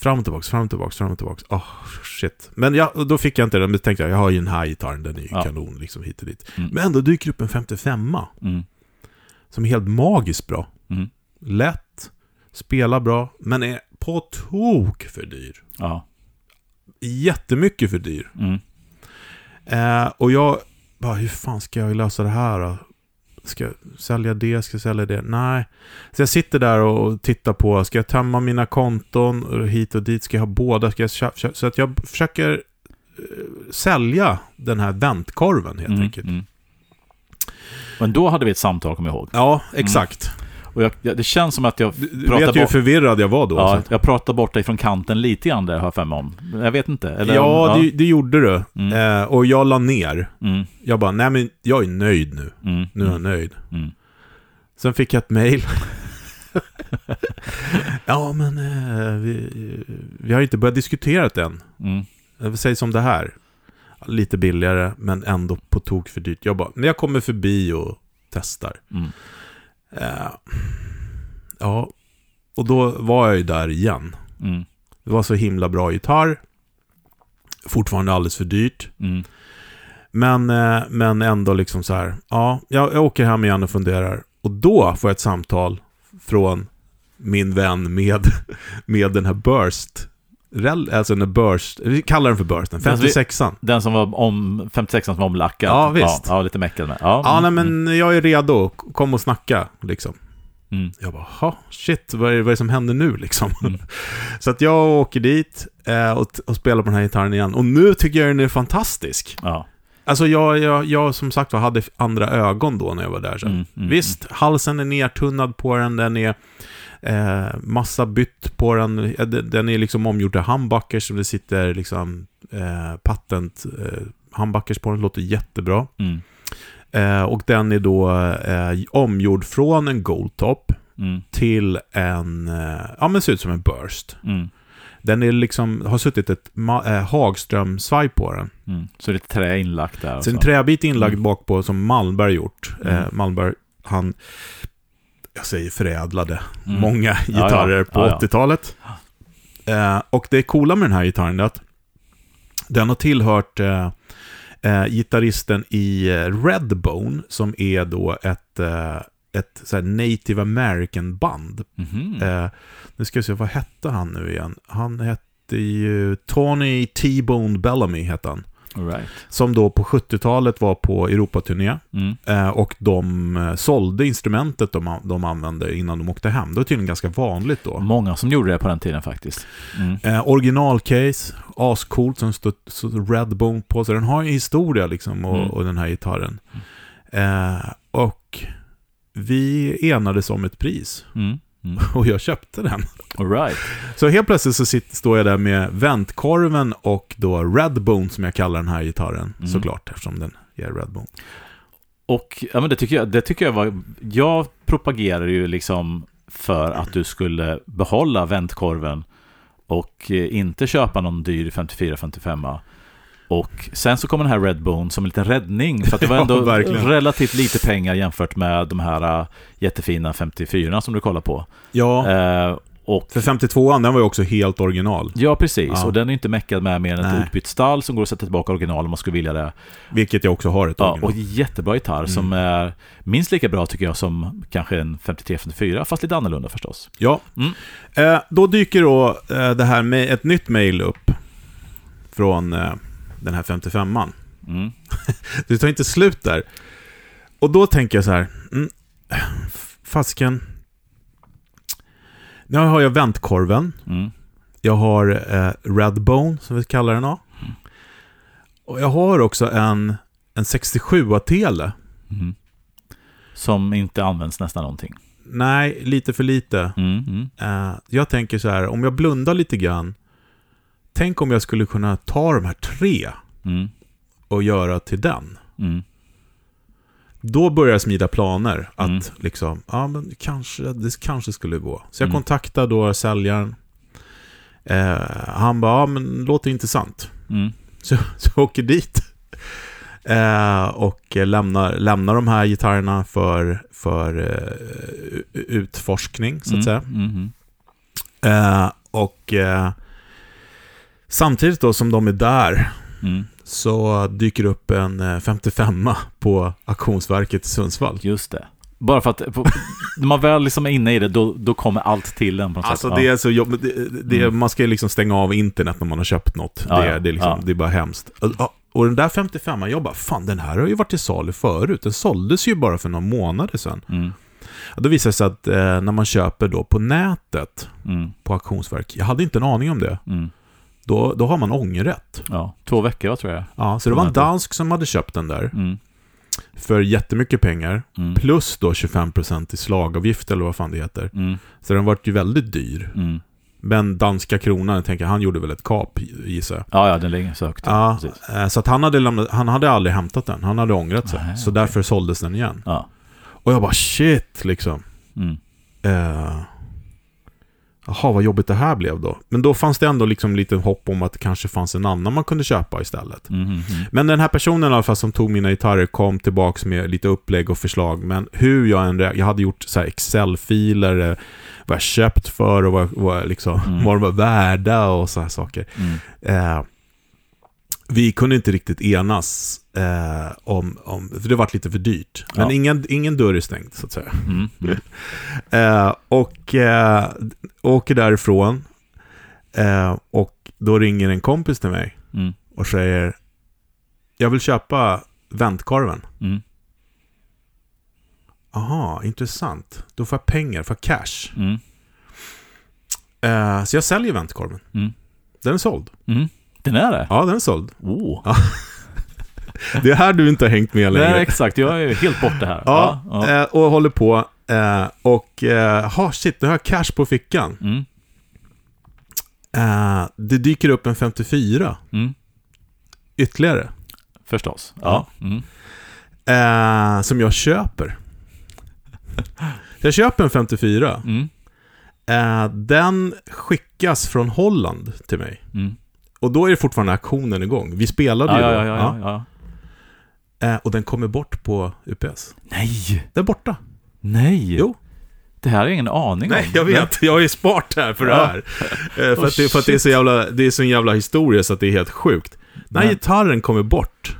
Fram och tillbaks, fram och tillbaks, fram och tillbaks. Oh, shit. Men ja, då fick jag inte den, men tänkte jag, jag har ju den här gitarren, den är ju Ja. kanon liksom hit och dit. Mm. Men ändå dyker upp en 55 mm, som är helt magiskt bra. mm. Lätt, spelar bra, men är på tok för dyr. Ja. Jättemycket för dyr. Mm, Eh, och jag bara, hur fan ska jag lösa det här då? Ska jag sälja det? Ska jag sälja det? Nej. Så jag sitter där och tittar på, ska jag tömma mina konton och hit och dit? Ska jag ha båda? Ska jag? Så att jag försöker eh, sälja den här väntkorven helt mm, enkelt. mm. Men då hade vi ett samtal, kommer jag ihåg. Ja, exakt. Och jag, jag, det känns som att jag Du, pratar vet ju hur förvirrad jag var då. Ja, jag pratar bort dig från kanten lite grann där, har jag för mig om. Jag vet inte. Eller, ja, Det, det gjorde du. Mm. Eh, och jag la ner. Mm, Jag bara, nej men jag är nöjd nu. mm, Nu är jag mm, nöjd. mm. Sen fick jag ett mail. (laughs) ja, men eh, vi, vi har inte börjat diskutera det än. Mm. Eh, Säg som det här. Lite billigare, men ändå på tok för dyrt. Jag bara, men jag kommer förbi och testar. Eh, ja, och då var jag ju där igen. Mm. Det var så himla bra gitarr. Fortfarande alldeles för dyrt. Mm. Men, eh, men ändå liksom så här. Ja, jag, jag åker hem igen och funderar. Och då får jag ett samtal från min vän med, (laughs) med den här Burst. Alltså den här Burst. Vi kallar den för Burst. Den vi- 56an. Den som var om 56 som var omlackad. Ja, visst. Ja, ja lite meckad med. Ja, Ja, nej, mm, men jag är redo. Kom och snacka, liksom. Mm. Jag bara, ha, shit, vad är, vad är det som händer nu liksom? Mm. (laughs) Så att jag åker dit eh, och, och spelar på den här gitarren igen. Och nu tycker jag den är fantastisk. Ja. Alltså jag, jag, jag som sagt var hade andra ögon då när jag var där sen. Mm, mm, Visst, halsen är nertunnad på den, den är eh, massa bytt på den. Eh, Den är liksom omgjord till humbuckers så det sitter liksom eh, patent eh, humbuckers på den, låter jättebra. Mm. Eh, och den är då eh, omgjord från en goldtop Mm. till en, eh, ja men ser ut som en burst. Mm. Den är liksom, har suttit ett eh, Hagström-svaj på den. Mm. Så det är ett trä inlagt där. Så en träbit inlagd Mm. bak på som Malmberg gjort. Mm. Eh, Malmberg, han, jag säger förädlade Mm. många ja. gitarrer på Ja, ja. 80-talet. Eh, och det coola med den här gitarren är att den har tillhört eh, eh, gitarristen i eh, Redbone, som är då ett, eh, ett så native american band. Mhm. Eh, nu ska vi se, vad hette han nu igen? Han hette ju Tony T-Bone Bellamy, hette han. Right. Som då på 70-talet var på Europaturné. Mm. Eh, och de eh, sålde instrumentet de, de använde innan de åkte hem. Det var tydligen ganska vanligt då. Många som gjorde det på den tiden faktiskt. Mm. Eh, originalcase, ascoolt som stod så Redbone på. Så den har en historia liksom, och, Mm. och den här gitarren. Eh, och vi enades om ett pris. Mm. Mm. (laughs) Och jag köpte den. All right. Så helt plötsligt så sitter, står jag där med väntkorven och då Redbone som jag kallar den här gitarren. Mm. Såklart, eftersom den är Redbone. Och ja, men det, tycker jag, det tycker jag var... Jag propagerar ju liksom för att du skulle behålla väntkorven och eh, inte köpa någon dyr 54-55. Och sen så kommer den här Redbone som en liten räddning. För att det var (laughs) Ja, ändå verkligen. relativt lite pengar jämfört med de här äh, jättefina 54 som du kollar på. Ja, Eh, och för 52an, den var ju också helt original. Ja, precis. Ja. Och den är inte meckad med mer än ett utbytt stall som går att sätta tillbaka original om man skulle vilja det. Vilket jag också har ett Ja, original. och jättebra gitarr som är minst lika bra tycker jag som kanske en 53-54, fast lite annorlunda förstås. Ja. Mm. Eh, då dyker då eh, det här med ett nytt mail upp från eh, den här 55an. Mm. (laughs) Det tar inte slut där. Och då tänker jag så här, mm, fasken. Nu har jag väntkorven. Mm. Jag har eh, Redbone, som vi kallar den då. Och jag har också en, en 67-tele. Mm. Som inte används nästan någonting. Nej, lite för lite. Mm. Mm. Eh, jag tänker så här, om jag blundar lite grann. Tänk om jag skulle kunna ta de här tre Mm. och göra till den. Mm. Då börjar jag smida planer att Mm. liksom, ja men kanske, det kanske skulle gå. Så jag Mm. kontaktar då säljaren. Eh, han bara, ja men låter intressant. Mm. Så, (laughs) så jag åker dit. Eh, och lämnar, lämnar de här gitarrerna för, för eh, utforskning, så att Mm. säga. Mm. Eh, och eh, samtidigt då som de är där Mm. så dyker upp en eh, 55 på auktionsverket i Sundsvall. Just det. Bara för att på, när man väl liksom är inne i det, då, då kommer allt till en på något Alltså sätt. det är så jobbigt. Det, det, Mm. Man ska ju liksom stänga av internet när man har köpt något. Ja, det, ja, är, det, är liksom, ja. det är bara hemskt. Och, och den där 55 jag bara, fan den här har ju varit till salu förut. Den såldes ju bara för några månader sedan. Mm. Då visar det sig att eh, när man köper då på nätet Mm. på auktionsverk, jag hade inte en aning om det, Mm. Då, då har man ångerrätt. Ja, två veckor tror jag. Ja, så det var en dansk som hade köpt den där. Mm. för jättemycket pengar. Mm. Plus då 25% i slagavgift eller vad fan det heter. Mm. Så den vart ju väldigt dyr. Mm. Men danska kronan, jag tänker han gjorde väl ett kap gissar jag. Ja, ja, den ligger så högt. Ja, Precis. eh, så att han hade, lämnat, han hade aldrig hämtat den. Han hade ångrat sig. Nej, så okej. därför såldes den igen. Ja. Och jag bara shit liksom. Mm. Eh, Jaha, vad jobbigt det här blev då. Men då fanns det ändå liksom lite hopp om att det kanske fanns en annan man kunde köpa istället. Mm. Mm. Men den här personen i alla fall som tog mina gitarrer kom tillbaks med lite upplägg och förslag. Men hur jag än... Jag hade gjort så Excel-filer, eh, vad jag köpt för och vad, vad, liksom, Mm. vad de var värda och så här saker. Mm. Eh, vi kunde inte riktigt enas eh, om, om... För det var lite för dyrt. Men Ja. ingen, ingen dörr är stängd, så att säga. Mm. Mm. (laughs) Eh, och eh, åker därifrån. Eh, och då ringer en kompis till mig Mm. och säger Jag vill köpa väntkorven. Mm. Aha, intressant. Då får jag pengar, får jag cash. Mm. Eh, så jag säljer väntkorven. Mm. Den är såld. Mm. Den är det? Ja, den är såld. Oh. Det är här du inte har hängt med längre. Nej, exakt. Jag är helt borta här. Ja, ja. Eh, och håller på. Eh, och, eh, ha shit, nu har jag cash på fickan. Mm. Det dyker upp en 54 Mm. ytterligare. Förstås. Ja. Mm. Som jag köper. Jag köper en 54. Mm. Den skickas från Holland till mig. Och då är det fortfarande aktionen igång. Vi spelade Ja, ju ja, då. ja, ja, ja. Eh, och den kommer bort på UPS. Nej! Den är borta. Nej! Jo. Det här har jag ingen aning om. Nej, jag vet. Jag är smart här för det Ja. här. Eh, för, Oh, att det, för att det är så jävla, det är så jävla historia så att det är helt sjukt. Den här Men- gitarren kommer bort.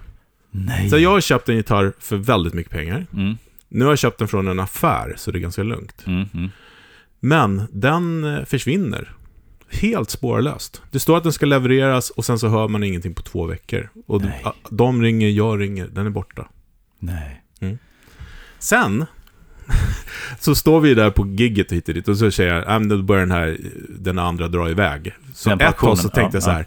Nej. Så jag har köpt en gitarr för väldigt mycket pengar. Mm. Nu har jag köpt den från en affär, så det är ganska lugnt. Mm. Mm. Men den eh, försvinner. Helt spårlöst. Det står att den ska levereras och sen så hör man ingenting på två veckor. Och de, Nej. de ringer, jag ringer, den är borta. Nej. Sen (laughs) så står vi där på gigget hit och dit och så säger jag, "Ja, men då börjar den här, den andra dra iväg. Så Den ett tag så tänkte ja, jag så här,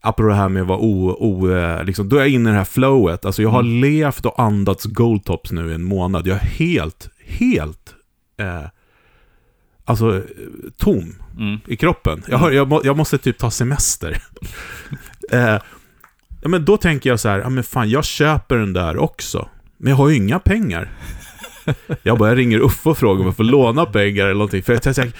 apropå det här med att vara o, o, eh, liksom, då är jag inne i det här flowet. Alltså jag har Mm. levt och andats goldtops nu i en månad. Jag är helt, helt, eh, alltså eh, tom Mm. i kroppen. Jag, har, jag, jag måste typ ta semester. (laughs) eh, ja, men då tänker jag så här, ja men fan jag köper den där också. Men jag har ju inga pengar. Jag bara, jag ringer Uffe och frågar om jag får låna pengar eller någonting. För jag tänker,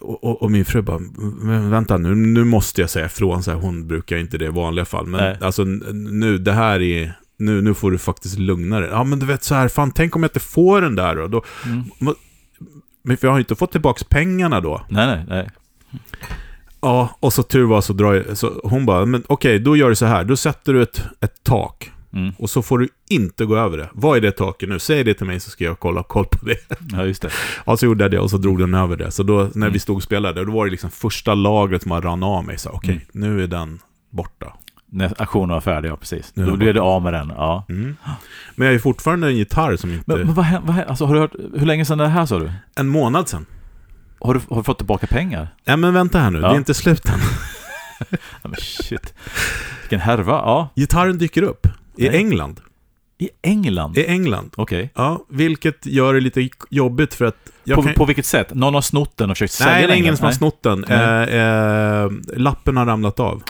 och, och, och min fru bara, men vänta nu, nu måste jag säga ifrån. Så här, hon brukar inte det i vanliga fall. Men Nej. alltså nu, det här är, nu, nu får du faktiskt lugna dig. Ja men du vet så här, fan tänk om jag inte får den där då. då Mm. Men för jag har ju inte fått tillbaka pengarna då. Nej, nej, nej. Ja, och så tur var så drar jag, så hon bara, men okej, då gör du så här. Då sätter du ett, ett tak. Mm. Och så får du inte gå över det. Vad är det taket nu? Säg det till mig så ska jag kolla koll på det. Ja, just det. (laughs) Ja, så gjorde jag det och så drog den över det. Så då, när Mm. vi stod och spelade, då var det liksom första lagret bara rann av mig. Så okej, Mm. nu är den borta. När aktionen var färdig, ja precis. Nu är Då blev du av med den, ja. Mm. Men jag är ju fortfarande en gitarr som inte... Men, men vad, vad, alltså, har du hört, hur länge sedan är det här sa du? En månad sedan. Har du, har du fått tillbaka pengar? Nej men vänta här nu, Ja. det är inte slut än. (laughs) Ja, men shit. Vilken härva. Ja. Gitarren dyker upp. I Nej. England. I England? I England. Okej. Ja, vilket gör det lite jobbigt för att... På, kan- på vilket sätt? Någon har snott den och försökt sälja Nej, den? det är ingen som har Nej. snott den. Nej. Eh, eh, lappen har ramlat av.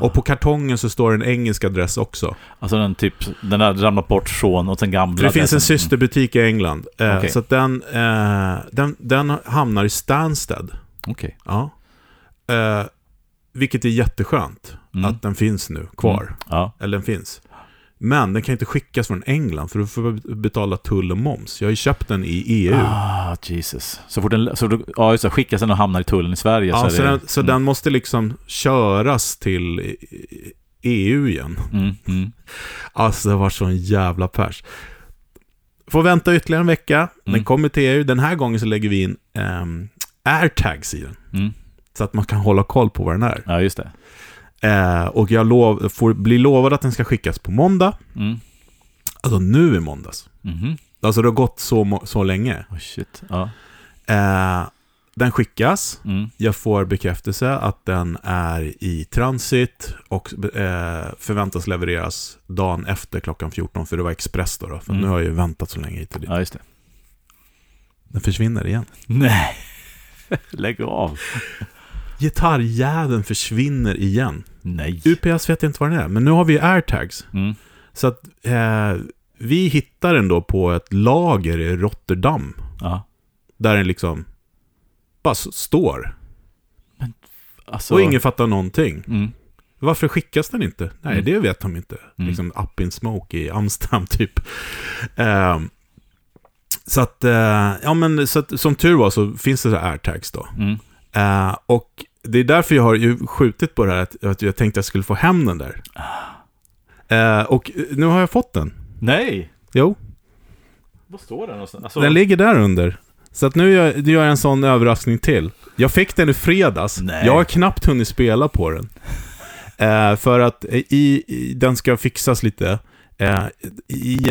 Och på kartongen så står en engelsk adress också. Alltså den typ, den har ramlat bort från och sen gamla. För det finns en systerbutik i England. Eh, Okej. Så att den, eh, den, den hamnar i Stansted. Mm, Okej. Ja. Eh, vilket är jätteskönt Mm. att den finns nu kvar. Ja. Eller den finns. Men den kan inte skickas från England för du får betala tull och moms. Jag har ju köpt den i EU. Ah, Jesus. Så fort den, så, ja just det, skickas den och hamnar i tullen i Sverige ja, så så det... den, så mm, den måste liksom köras till EU igen. Mm, mm, Alltså det var sån jävla pers. Får vänta ytterligare en vecka. Den Mm. kommer till EU. Den här gången så lägger vi in um, airtags i den. mm. Så att man kan hålla koll på vad den är. Ja, just det. Eh, och jag lov, får bli lovad att den ska skickas på måndag. Mm. Alltså nu i måndags. Mhm. Alltså det har gått så, så länge. Oh, shit. Ja. Eh, Den skickas. Mm. Jag får bekräftelse att den är i transit och eh, förväntas levereras dagen efter klockan 14, för det var express då. då för Mm. nu har jag ju väntat så länge hit och dit. Ja, just det. Den försvinner igen. Nej. (laughs) Lägg av. Gitarrjäveln försvinner igen. Nej. UPS vet inte vad den är, men nu har vi airtags. Mm. Så att eh, vi hittar den då på ett lager i Rotterdam. Ja. Där den liksom bara står. Alltså, Och ingen fattar någonting. Mm. Varför skickas den inte? Nej, Mm. det vet de inte. Mm. Liksom up in smoke i Amsterdam (laughs) typ. Ehm, så att, eh, ja men så att, som tur var så finns det så airtags då. Mm. Eh, och det är därför jag har ju skjutit på det här, att, att jag tänkte att jag skulle få hem den där. Eh, och nu har jag fått den. Nej. Jo, Vad står det någonstans? Alltså, den ligger där under. Så att nu gör, nu gör jag en sån överraskning till. Jag fick den i fredags. Nej. Jag har knappt hunnit spela på den. Eh, för att i, i, den ska fixas lite. I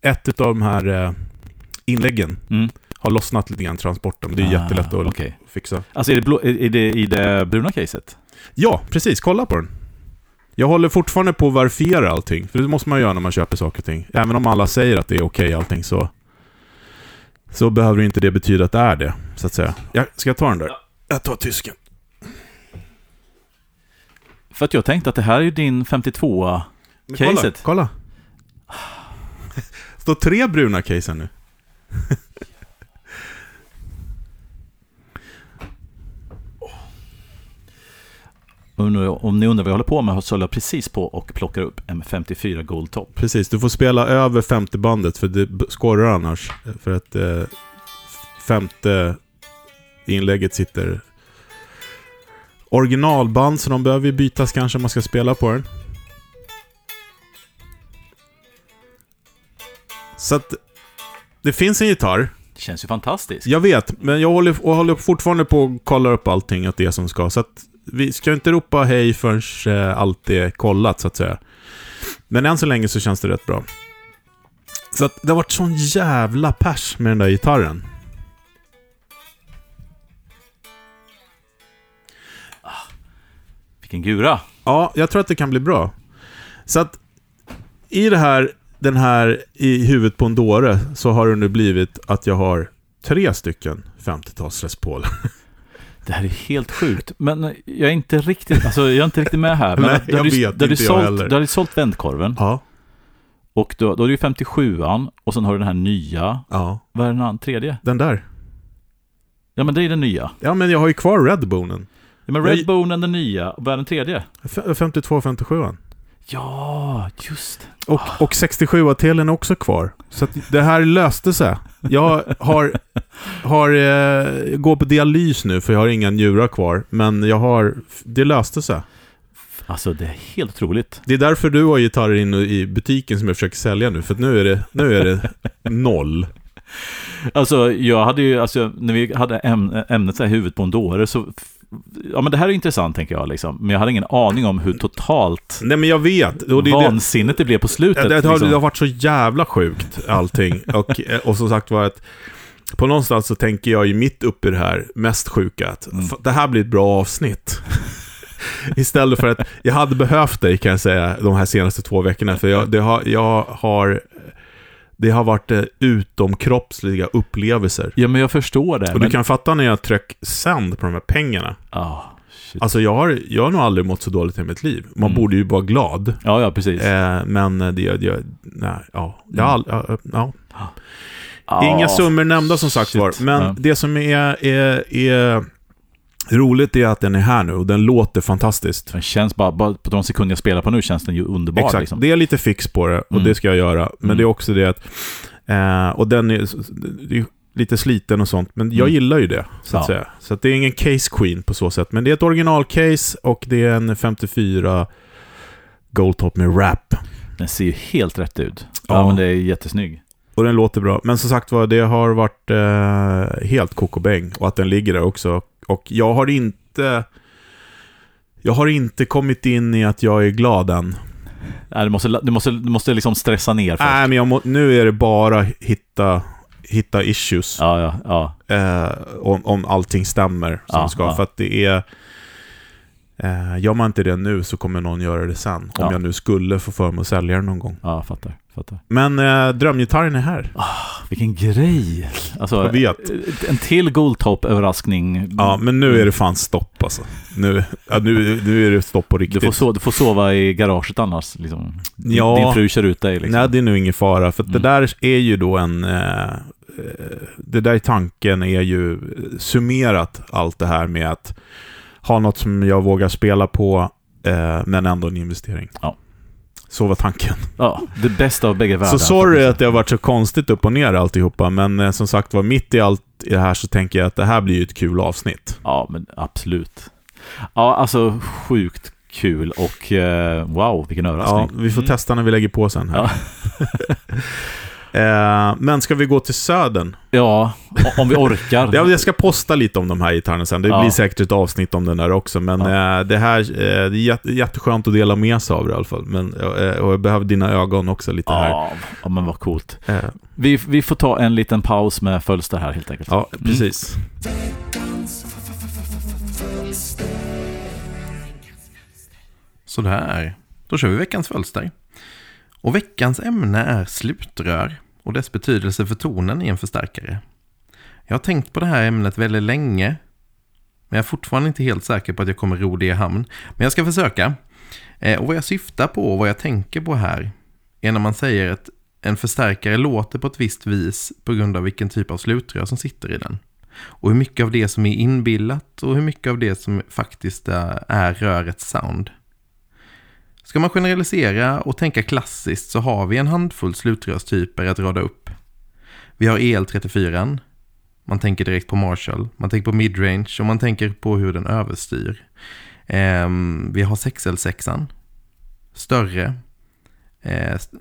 ett av de här inläggen Mm. Har lossnat lite grann transporten. Det är Ah, jättelätt att okej. fixa. Alltså är det, blå, är det i det bruna caset? Ja, precis. Kolla på den. Jag håller fortfarande på att verifiera allting. För det måste man göra när man köper saker och ting. Även om alla säger att det är okej allting så... Så behöver inte det betyda att det är det, så att säga. Jag, ska jag ta den där? Jag tar tysken. För att jag tänkte att det här är din 52 Men Caset. Kolla, kolla. (sighs) står tre bruna case här nu. Om ni- undrar vad jag håller på med så håller jag precis på och plockar upp en 54 Gold Top. Precis, du får spela över femte bandet för det skorrar annars. För att eh, femte inlägget sitter originalband, så de behöver ju bytas kanske om man ska spela på den. Så att det finns en gitarr. Det känns ju fantastiskt. Jag vet, men jag håller, och håller fortfarande på att kolla upp allting att det är som ska. Så att vi ska inte ropa hej förrän eh, allt är kollat, så att säga. Men än så länge så känns det rätt bra. Så att det har varit sån jävla pers med den där gitarren. Vilken gura. Ja, jag tror att det kan bli bra. Så att i det här, den här i huvudet på en dåre så har det nu blivit att jag har tre stycken 50-tals Les Paul. Det här är helt sjukt. Men jag är inte riktigt, alltså jag är inte riktigt med här. (laughs) Men Nej, du jag vet du ju inte jag sålt, heller. Du har ju sålt vändkorven. Ja, Och då, då är det ju 57an. Och sen har du den här nya. ja. Vad är den andra, tredje? Den där. Ja men det är den nya. Ja, men jag har ju kvar Redbonen. Ja, men Jag- Redbonen den nya. Och vad är den tredje? 52-57. Ja, just Och, och 67-telen är också kvar. Så det här löste sig. Jag har, har eh, går på dialys nu för jag har inga njurar kvar. Men jag har, det löste sig. Alltså det är helt otroligt. Det är därför du har gitarrer inne i butiken som jag försöker sälja nu. För att nu är det, nu är det noll. Alltså jag hade ju, alltså när vi hade äm, ämnet så här, huvudet på en dåre så Ja men det här är intressant tänker jag liksom. Men jag hade ingen aning om hur totalt Nej men jag vet. Och det, är det, det blev på slutet. det, det, har, liksom. det har varit så jävla sjukt allting. och, eh, och som sagt var att på någonstans så tänker jag ju mitt uppe i det här mest sjuka att Mm. det här blir ett bra avsnitt. (laughs) Istället för att jag hade behövt dig kan jag säga de här senaste två veckorna. För jag, det har, jag har, det har varit eh, utomkroppsliga upplevelser. Ja men jag förstår det. Och men... du kan fatta när jag tryck sänd på de här pengarna. Ja, shit. Alltså jag har, jag har nog aldrig mått så dåligt i mitt liv. Man Mm. borde ju vara glad. ja, ja precis. Eh, men det, jag, nej, ja. Jag har all, ja, ja. ja, Inga summor nämnda som sagt shit. var. Men Ja. det som är, är, är roligt är att den är här nu och den låter fantastiskt. Den känns bara, bara på de sekunder jag spelar på nu känns den ju underbar. Exakt. Liksom. Det är lite fix på det och Mm. det ska jag göra. Men Mm. det är också det att... Eh, och den är, är lite sliten och sånt. Men jag Mm. gillar ju det, så att Ja. säga. Så att det är ingen case queen på så sätt. Men det är ett original-case och det är en 54 Goldtop med wrap. Den ser ju helt rätt ut. Ja, Ja. men det är jättesnygg. Och den låter bra. Men som sagt var, det har varit eh, helt kokobäng. Och att den ligger där också. Och jag har inte... Jag har inte kommit in i att jag är glad än. Nej, du, måste, du, måste, du måste liksom stressa ner först. Nej, men må, nu är det bara hitta, hitta issues. Ja, ja, ja. Eh, om, om allting stämmer som Ja, ska. ja. För att det är... Eh, gör man inte det nu så kommer någon göra det sen. Om Ja. jag nu skulle få för mig att sälja den någon gång. Ja, fattar. fattar. Men eh, drömgitarren är här. Vilken grej! Alltså, Jag vet. En till Goldtop-överraskning. Ja, men nu är det fan stopp alltså. Nu, ja, nu, nu är det stopp på Du riktigt. får, so du får sova i garaget annars. Liksom. Ja. din fru kör ut dig. Liksom. Nej, det är nog ingen fara. För att det Mm. där är ju då en... Eh, eh, det där i tanken är ju summerat allt det här med att ha något som jag vågar spela på, eh, men ändå en investering. Ja. Så var tanken. Ja, det bästa av bägge världar. Så sorry att det har varit så konstigt upp och ner alltihopa, men eh, som sagt var, mitt i allt i det här så tänker jag att det här blir ju ett kul avsnitt. Ja, men absolut. Ja, alltså sjukt kul och eh, wow, vilken överraskning. Ja, vi får Mm. testa när vi lägger på sen här. Ja. (laughs) eh, men ska vi gå till södern? Ja, om vi orkar. (laughs) Ja, jag ska posta lite om de här gitarrerna sen. Det Ja. blir säkert ett avsnitt om den där också. Men eh, det här eh, det är jätte, jätteskönt att dela med sig av det i alla fall. Men, eh, och jag behöver dina ögon också lite här. Ja, ja, men vad coolt. Eh, Vi, vi får ta en liten paus med fölster här helt enkelt. ja, precis. Sådär, då kör vi veckans fölster. Och veckans ämne är slutrör och dess betydelse för tonen i en förstärkare. Jag har tänkt på det här ämnet väldigt länge, men jag är fortfarande inte helt säker på att jag kommer ro det i hamn. Men jag ska försöka. Eh, och vad jag syftar på och vad jag tänker på här är när man säger att en förstärkare låter på ett visst vis på grund av vilken typ av slutrör som sitter i den. Och hur mycket av det som är inbillat och hur mycket av det som faktiskt eh, är rörets sound. Ska man generalisera och tänka klassiskt så har vi en handfull slutrörstyper att rada upp. Vi har EL34, man tänker direkt på Marshall, man tänker på midrange och man tänker på hur den överstyr. Eh, vi har 6L6, större, eh, st-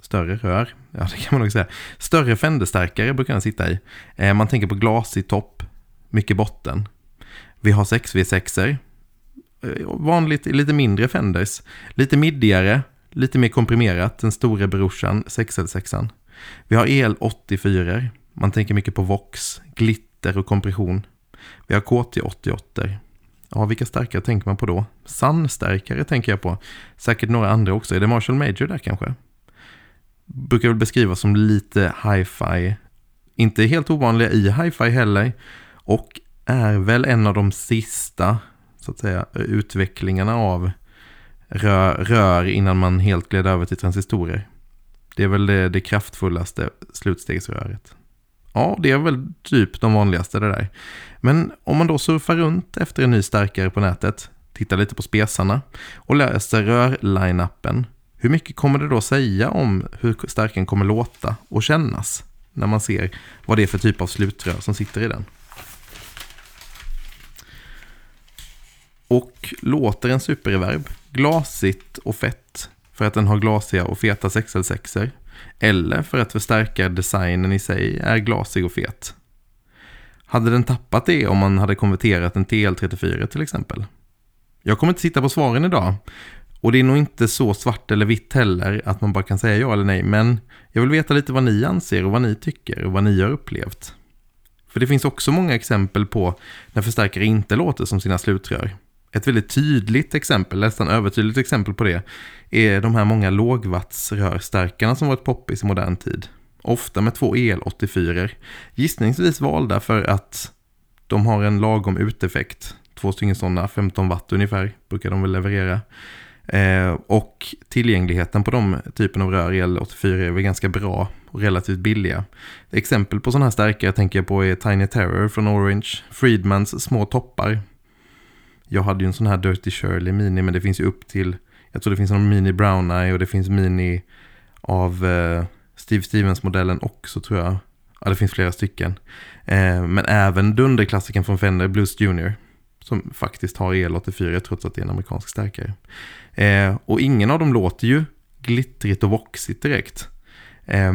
större rör, ja det kan man nog säga. Större fänderstärkare brukar den sitta i. Eh, man tänker på glasig topp, mycket botten. Vi har 6V6, Vanligt vanligt lite mindre Fenders. Lite middigare, lite mer komprimerat, den stora brorsan 6L6. Vi har el 84 man tänker mycket på Vox, glitter och kompression. Vi har KT88. Ja, vilka starkare tänker man på då? Sandstärkare tänker jag på. Säkert några andra också. Är det Marshall Major där kanske? Brukar väl beskrivas som lite hi-fi. Inte helt ovanliga i hi-fi heller. Och är väl en av de sista så att säga, utvecklingarna av rör, rör innan man helt gled över till transistorer. Det är väl det, det kraftfullaste slutstegsröret. Ja, det är väl typ de vanligaste det där. Men om man då surfar runt efter en ny starkare på nätet, tittar lite på spesarna och läser rör-line-upen, hur mycket kommer det då säga om hur starken kommer låta och kännas när man ser vad det är för typ av slutrör som sitter i den? Och låter en superreverb glasigt och fett för att den har glasiga och feta 6L6er eller för att förstärka designen i sig är glasig och fet. Hade den tappat det om man hade konverterat en TL34 till exempel? Jag kommer inte sitta på svaren idag. Och det är nog inte så svart eller vitt heller att man bara kan säga ja eller nej. Men jag vill veta lite vad ni anser och vad ni tycker och vad ni har upplevt. För det finns också många exempel på när förstärkare inte låter som sina slutrör. Ett väldigt tydligt exempel, nästan övertydligt exempel på det, är de här många lågvattsrörstärkarna som varit poppis i modern tid. Ofta med två el-84. Gissningsvis valda för att de har en lagom uteffekt. Två stycken sådana, 15 watt ungefär, brukar de väl leverera. Eh, och tillgängligheten på de typen av rör el-84 är väl ganska bra och relativt billiga. Exempel på sådana här stärkare tänker jag på är Tiny Terror från Orange, Friedmans små toppar. Jag hade ju en sån här Dirty Shirley Mini, men det finns ju upp till, jag tror det finns någon Mini Brown Eye och det finns Mini av eh, Steve Stevens-modellen också tror jag. Ja, det finns flera stycken. Eh, men även dunderklassiken från Fender, Blues Junior. Som faktiskt har EL84 trots att det är en amerikansk stärkare. Eh, och ingen av dem låter ju glittrigt och voxigt direkt. Eh,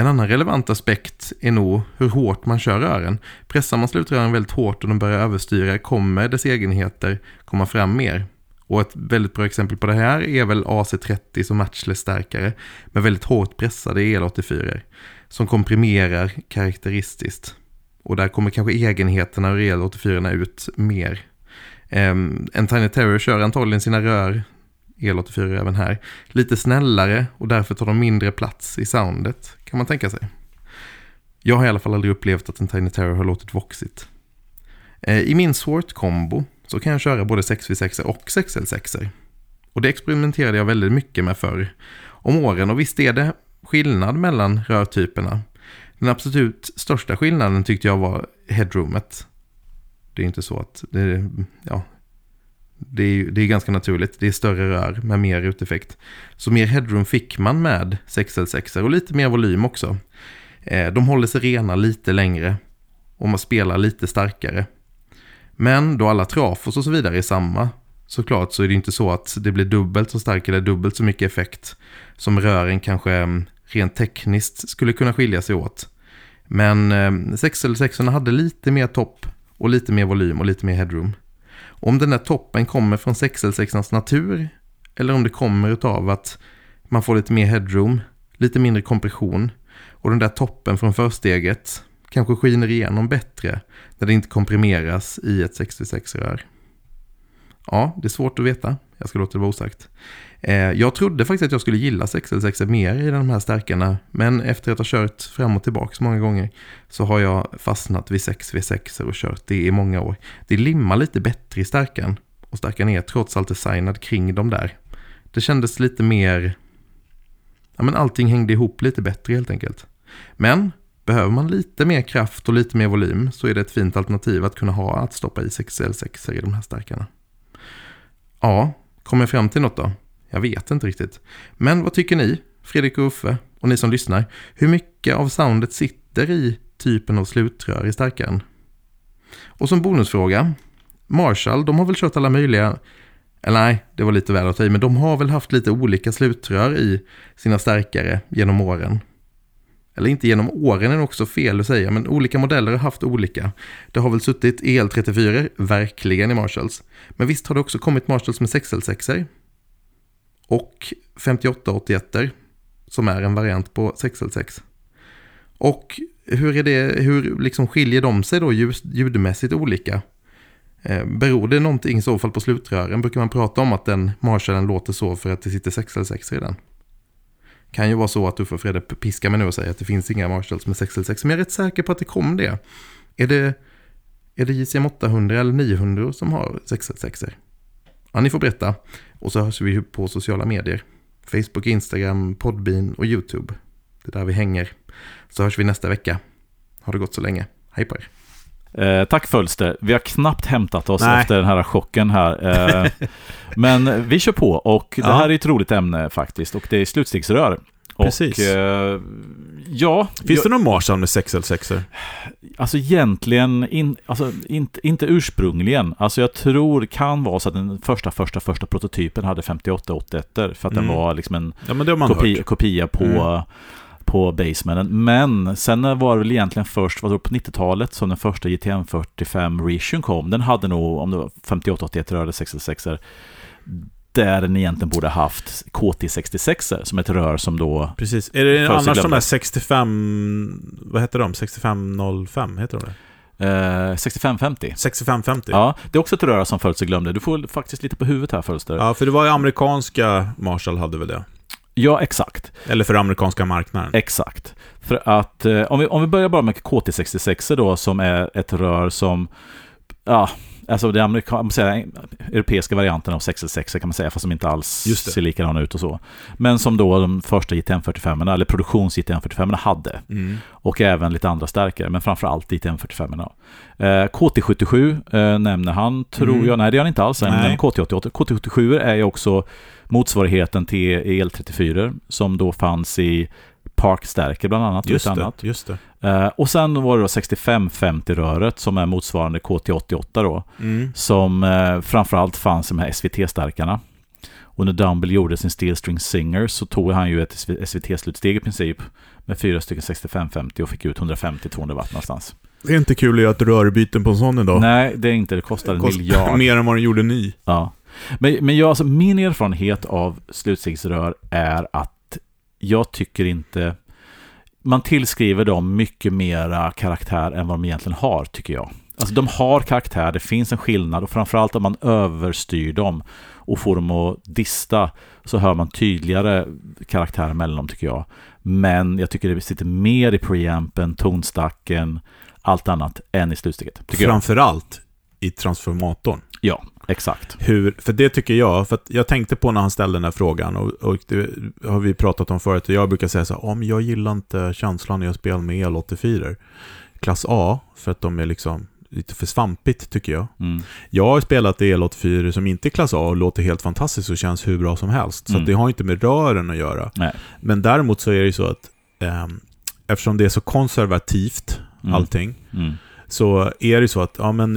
en annan relevant aspekt är nog hur hårt man kör rören. Pressar man slutrören väldigt hårt och de börjar överstyra kommer dess egenheter komma fram mer. Och ett väldigt bra exempel på det här är väl AC30 som matchless stärkare med väldigt hårt pressade EL84. som komprimerar karaktäristiskt. Och där kommer kanske egenheterna ur EL84 ut mer. Ehm, en Tiny Terror kör antagligen sina rör, El 84 även här, lite snällare och därför tar de mindre plats i soundet, kan man tänka sig. Jag har i alla fall aldrig upplevt att en Tiny Terror har låtit voxigt. Eh, I min Swart-kombo så kan jag köra både 6v6 och 6l6. Och det experimenterade jag väldigt mycket med förr om åren och visst är det skillnad mellan rörtyperna. Den absolut största skillnaden tyckte jag var headroomet. Det är inte så att det, ja, det är, det är ganska naturligt. Det är större rör med mer uteffekt. Så mer headroom fick man med 6L6 och lite mer volym också. Eh, de håller sig rena lite längre och man spelar lite starkare. Men då alla trafos och så vidare är samma såklart så är det inte så att det blir dubbelt så stark eller dubbelt så mycket effekt som rören kanske mm, rent tekniskt skulle kunna skilja sig åt. Men eh, 6L6 hade lite mer topp och lite mer volym och lite mer headroom. Om den där toppen kommer från 6L6ans natur eller om det kommer av att man får lite mer headroom, lite mindre kompression och den där toppen från försteget kanske skiner igenom bättre när det inte komprimeras i ett 66-rör. Ja, det är svårt att veta. Jag ska låta det vara osagt. Eh, jag trodde faktiskt att jag skulle gilla 6L6 mer i de här stärkarna, men efter att ha kört fram och tillbaka så många gånger så har jag fastnat vid 6V6 och kört det i många år. Det limmar lite bättre i stärkan och stärkan är trots allt designad kring de där. Det kändes lite mer... Ja, men allting hängde ihop lite bättre helt enkelt. Men behöver man lite mer kraft och lite mer volym så är det ett fint alternativ att kunna ha att stoppa i 6L6 i de här stärkarna. Ja, kommer jag fram till något då? Jag vet inte riktigt. Men vad tycker ni, Fredrik och Uffe, och ni som lyssnar? Hur mycket av soundet sitter i typen av slutrör i stärkaren? Och som bonusfråga, Marshall, de har väl kört alla möjliga, eller nej, det var lite väl att ta i, men de har väl haft lite olika slutrör i sina stärkare genom åren. Eller inte genom åren är också fel att säga, men olika modeller har haft olika. Det har väl suttit EL34, verkligen i Marshalls. Men visst har det också kommit Marshalls med 6L6 och 5881 som är en variant på 6L6. Och hur, är det, hur liksom skiljer de sig då ljudmässigt olika? Eh, beror det någonting i så fall på slutrören? Brukar man prata om att den Marshallen låter så för att det sitter 6L6 i den? Kan ju vara så att du får Fredde piska mig nu och säga att det finns inga Marshalls med 6L6. Men jag är rätt säker på att det kom det. Är det, är det JCM 800 eller 900 som har 6L6? Ja, ni får berätta. Och så hörs vi på sociala medier. Facebook, Instagram, Podbean och YouTube. Det är där vi hänger. Så hörs vi nästa vecka. Ha det gott så länge. Hej på er. Eh, tack Fölster. Vi har knappt hämtat oss Nej. efter den här chocken här. Eh, (laughs) men vi kör på och det här är ett roligt ämne faktiskt och det är slutstegsrör. Precis. Och, eh, ja. Finns jag, det någon Marshall med 6L6? Alltså egentligen, in, alltså, inte, inte ursprungligen. Alltså jag tror kan vara så att den första, första, första prototypen hade 5881 för att mm. den var liksom en ja, kopi, kopia på mm på Basemanen. Men sen var det väl egentligen först, vad på 90-talet som den första GTM 45 Retion kom. Den hade nog, om det var 5881 rör eller 66 där den egentligen borde haft KT66 som ett rör som då... Precis. Är det annars de där 65... Vad heter de? 6505? Heter de det? Eh, 6550. 6550? Ja, det är också ett rör som Fölster glömde. Du får faktiskt lite på huvudet här Fölster. Ja, för det var ju amerikanska Marshall hade väl det? Ja, exakt. Eller för amerikanska marknaden. Exakt. För att eh, om, vi, om vi börjar bara med KT66 då, som är ett rör som, ja, alltså det amerika, säga, europeiska varianten av 666 kan man säga, fast som inte alls ser likadana ut och så. Men som då de första JTM 45 eller produktions JTM 45 hade. Mm. Och även lite andra stärkare, men framför JTM 45 eh, KT77 eh, nämner han, tror mm. jag. Nej, det gör han inte alls. Nej. KT88. KT77 är ju också motsvarigheten till EL34 som då fanns i Parkstärker bland annat. Just det, annat. just det. Uh, och sen var det då 6550-röret som är motsvarande KT88 då. Mm. Som uh, framförallt fanns i de här SVT-stärkarna. Och när Dumble gjorde sin Steel String Singer så tog han ju ett SVT-slutsteg i princip med fyra stycken 6550 och fick ut 150-200 watt någonstans. Det är inte kul att göra ett rörbyten på en sån idag. Nej, det är inte. Det kostar en miljard. (laughs) Mer än vad den gjorde ny. Ja. Men, men jag, alltså, min erfarenhet av slutstegsrör är att jag tycker inte... man tillskriver dem mycket mera karaktär än vad de egentligen har, tycker jag. Alltså de har karaktär, det finns en skillnad och framförallt om man överstyr dem och får dem att dista så hör man tydligare karaktär mellan dem tycker jag. Men jag tycker det sitter mer i preampen, tonstacken, allt annat än i slutsteget. Tycker jag. Framförallt i transformatorn. Ja, exakt. Hur, för det tycker jag, för jag tänkte på när han ställde den här frågan och, och det har vi pratat om förut och jag brukar säga så här, om jag gillar inte känslan när jag spelar med el-84 klass A, för att de är liksom lite för svampigt tycker jag. Mm. Jag har spelat el-84 som inte är klass A och låter helt fantastiskt och känns hur bra som helst. Så Mm. det har inte med rören att göra. Nej. Men däremot så är det ju så att ehm, eftersom det är så konservativt Mm. allting, Mm. så är det så att ja, men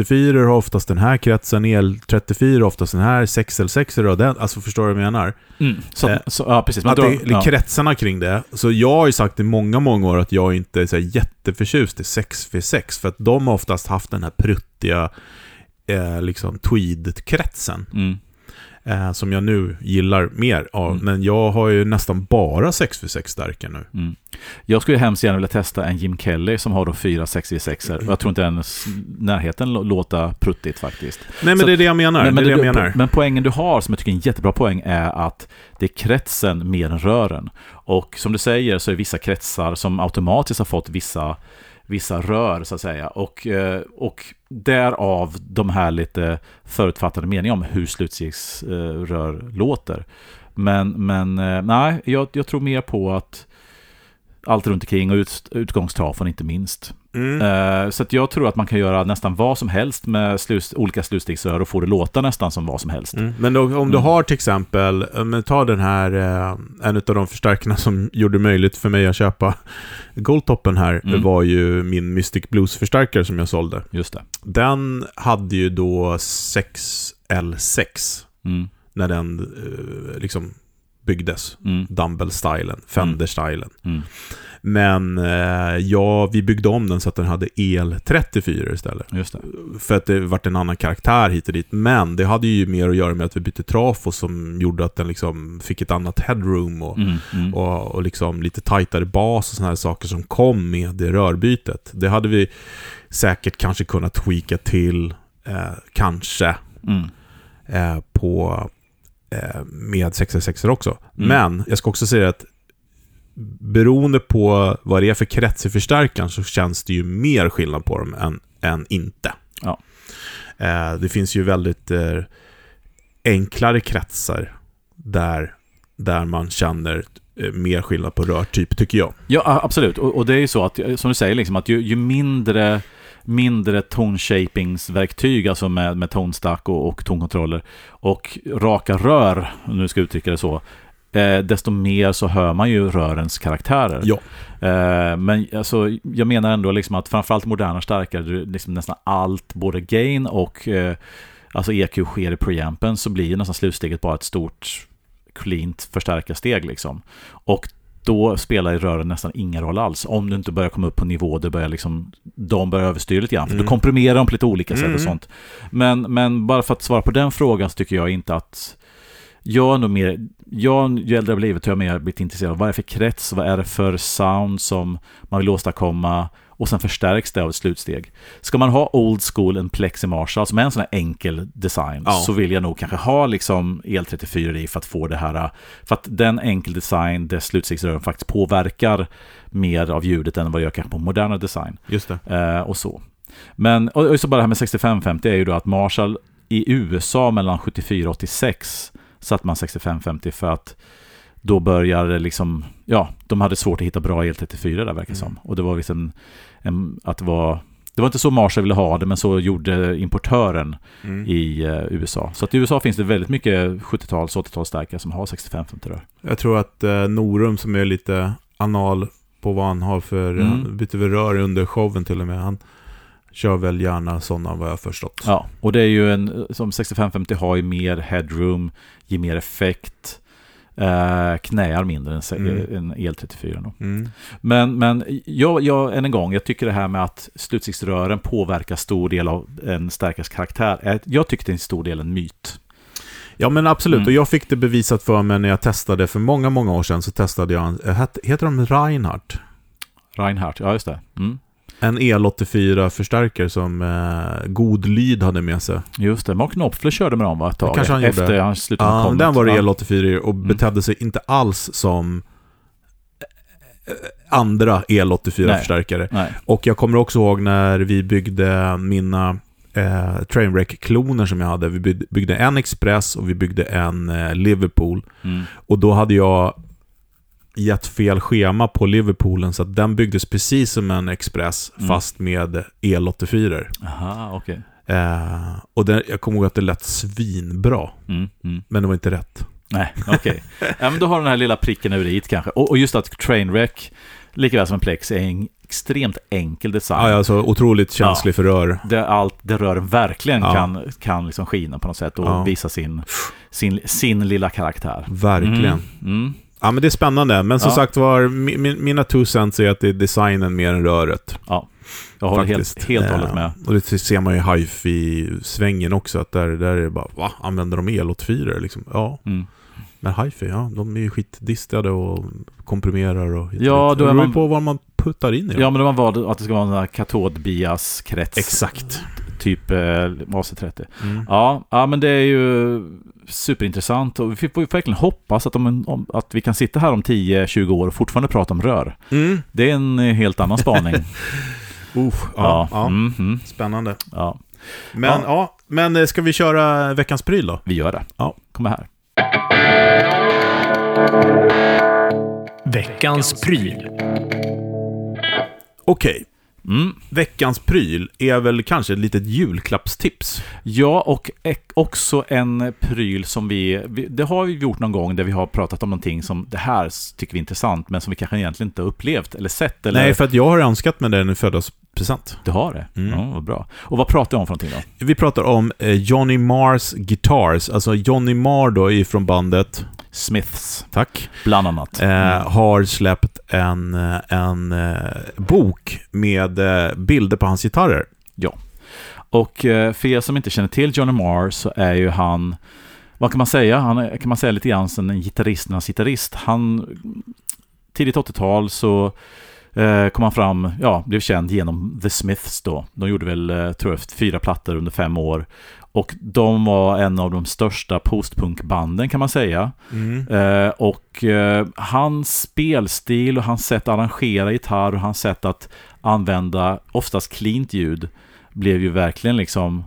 el-84 har oftast den här kretsen, el-34 har oftast den här, 6L6 har den, alltså förstår du vad jag menar? Mm. Så, Eh, så, ja, precis. Man Att det drar- är ja. kretsarna kring det. Så jag har ju sagt i många, många år att jag inte är så här jätteförtjust i 6v6, för att de har oftast haft den här pruttiga eh, liksom tweed-kretsen. Mm. Eh, som jag nu gillar mer av. Mm. Men jag har ju nästan bara 6v6 stärkare nu. Mm. Jag skulle hemskt gärna vilja testa en Jim Kelly som har då fyra 6v6 och jag tror inte ens närheten lå- låta pruttigt faktiskt. Nej, men Så- det är det jag menar. Men, det är det jag menar. men poängen du har, som jag tycker är en jättebra poäng, är att det är kretsen mer än rören. Och som du säger så är det vissa kretsar som automatiskt har fått vissa, vissa rör, så att säga. Och, eh, och därav de här lite förutfattade meningarna om hur slutstegsrör eh, låter. Men, men eh, nej, jag, jag tror mer på att allt runt omkring och ut, utgångstrafon inte minst. Mm. Eh, Så jag tror att man kan göra nästan vad som helst med slus, olika slutstegsrör och få det låta nästan som vad som helst. Mm. Men då, om du Mm. har till exempel, eh, men ta den här, eh, en av de förstärkarna som gjorde det möjligt för mig att köpa Goldtoppen här, Mm. var ju min Mystic Blues-förstärkare som jag sålde. Just det. Den hade ju då 6L6 Mm. när den liksom byggdes. Mm. Dumble-stylen, Fender-stylen. Men eh, ja, vi byggde om den så att den hade el-34 istället. Just det. För att det vart en annan karaktär hit och dit. Men det hade ju mer att göra med att vi bytte trafo som gjorde att den liksom fick ett annat headroom och, Mm. Mm. och, och liksom lite tajtare bas och sådana här saker som kom med det rörbytet. Det hade vi säkert kanske kunnat tweaka till, eh, kanske, Mm. eh, på eh, med 666 också. Mm. Men jag ska också säga att beroende på vad det är för krets i förstärkaren så känns det ju mer skillnad på dem än, än inte. Ja. Eh, det finns ju väldigt eh, enklare kretsar där, där man känner eh, mer skillnad på rörtyp, tycker jag. Ja, absolut. Och, och det är ju så att, som du säger, liksom, att ju, ju mindre mindre tonshapings-verktyg, alltså med, med tonstack och, och tonkontroller och raka rör, om nu ska uttrycka det så, eh, desto mer så hör man ju rörens karaktärer. Ja. Eh, men alltså, jag menar ändå liksom att framförallt moderna starkare, liksom nästan allt, både gain och eh, alltså EQ sker i preampen, så blir ju nästan slutsteget bara ett stort cleant förstärkarsteg liksom. Och då spelar rören nästan ingen roll alls. Om du inte börjar komma upp på nivå, det börjar liksom, de börjar överstyra lite grann. För Mm. du komprimerar dem på lite olika sätt Mm. och sånt. Men, men bara för att svara på den frågan så tycker jag inte att jag är nog mer, jag, ju äldre jag blivit har jag mer blivit intresserad av vad är det för krets, vad är det för sound som man vill åstadkomma och sen förstärks det av ett slutsteg. Ska man ha old school en Plexi Marshall som är en sån här enkel design Ja. så vill jag nog kanske ha liksom el34 i för att få det här, för att den enkel design där slutstegsrören faktiskt påverkar mer av ljudet än vad det gör kanske på moderna design. Just det. Eh, och så. Men, och, och så bara det här med 6550 är ju då att Marshall i USA mellan 74 och 86 satt man 6550 för att då började liksom, ja, de hade svårt att hitta bra el34 där verkar det som. Mm. Och det var liksom en, att det var, det var inte så Marshall ville ha det, men så gjorde importören Mm. i eh, USA. Så att i USA finns det väldigt mycket 70-tals, 80-talsstärkare som har 6550 rör. Jag tror att eh, Norum som är lite anal på vad han har för, Mm. han byter väl rör under showen till och med. Han kör väl gärna sådana vad jag har förstått. Ja, och det är ju en, som 6550 har ju mer headroom, ger mer effekt, eh, knäar mindre än, Mm. än el34. Då. Mm. Men, men jag, jag, än en gång, jag tycker det här med att slutsiktsrören påverkar stor del av en starkares karaktär, är, jag tycker det är en stor del en myt. Ja men absolut, Mm. och jag fick det bevisat för mig när jag testade för många, många år sedan så testade jag, en- het- heter de Reinhardt? Reinhardt, ja just det. Mm. En El84-förstärkare som eh, God Lyd hade med sig. Just det, Mark Knopfler körde med dem va, ett tag. kanske han efter gjorde. han slutade Ja, den var det Ja. El84 och Mm. betedde sig inte alls som eh, andra El84-förstärkare. Nej. Och jag kommer också ihåg när vi byggde mina eh, Trainwreck-kloner som jag hade. Vi byggde en Express och vi byggde en eh, Liverpool. Mm. Och då hade jag gett fel schema på Liverpoolen så att den byggdes precis som en Express Mm. fast med El84. Aha, okej. Eh, och den, jag kommer ihåg att det lät svinbra, Mm. Mm. men det var inte rätt. Nej, okej. (laughs) ja, men då har den här lilla pricken över i kanske. Och, och just att Trainwreck, likaväl som en Plex, är en extremt enkel design. Ja, alltså otroligt känslig för rör. Där allt det rören verkligen Ja. kan, kan liksom skina på något sätt och Ja. visa sin, sin, sin lilla karaktär. Verkligen. Mm. Ja, men det är spännande. Men som Ja. sagt var, mi- mi- mina two cents är att det är designen mer än röret. Ja, jag håller helt, faktiskt. helt och hållet med. Och det ser man ju i hifi-svängen också, att där, där är det bara, va? Använder de el-84 liksom? Ja, Mm. men hifi, ja, de är ju skitdistade och komprimerar och Ja, då det är beror ju man- på vad man puttar in i dem. Ja, men det var vad att det ska vara en katodbias-krets. Exakt. Typ eh, AC30. Mm. Ja, ja, men det är ju superintressant och vi får verkligen hoppas att, om, om, att vi kan sitta här om 10-20 år och fortfarande prata om rör. Mm. Det är en eh, helt annan spaning. (laughs) Uh, ja, ja. Mm, mm, Spännande. ja, Men, Ja. ja. men eh, ska vi köra veckans pryl då? vi gör det. Ja. Kom här. Veckans pryl. Okej, Mm. veckans pryl är väl kanske ett litet julklappstips. Ja, och också en pryl som vi. Det har vi gjort någon gång där vi har pratat om någonting som det här tycker vi är intressant, men som vi kanske egentligen inte har upplevt eller sett. Eller, Nej, för att jag har önskat mig den i födelsedagspresent. Du har det? Mm. Ja, vad bra. Och vad pratar vi om för någonting då? Vi pratar om eh, Johnny Mars Guitars. Alltså Johnny Marr då ifrån bandet, Smiths, tack, bland annat. eh, har släppt en, eh, en eh, bok med eh, bilder på hans gitarrer. Och eh, för er som inte känner till Johnny Marr så är ju han, vad kan man säga? Han är, kan man säga lite grann som en gitarristernas gitarrist. Han, tidigt 80-tal så eh, kom han fram, ja, blev känd genom The Smiths då. De gjorde väl, eh, tror jag, fyra plattor under fem år. Och de var en av de största postpunkbanden kan man säga. Eh, och eh, hans spelstil och hans sätt att arrangera gitarr och hans sätt att använda oftast cleant ljud blev ju verkligen liksom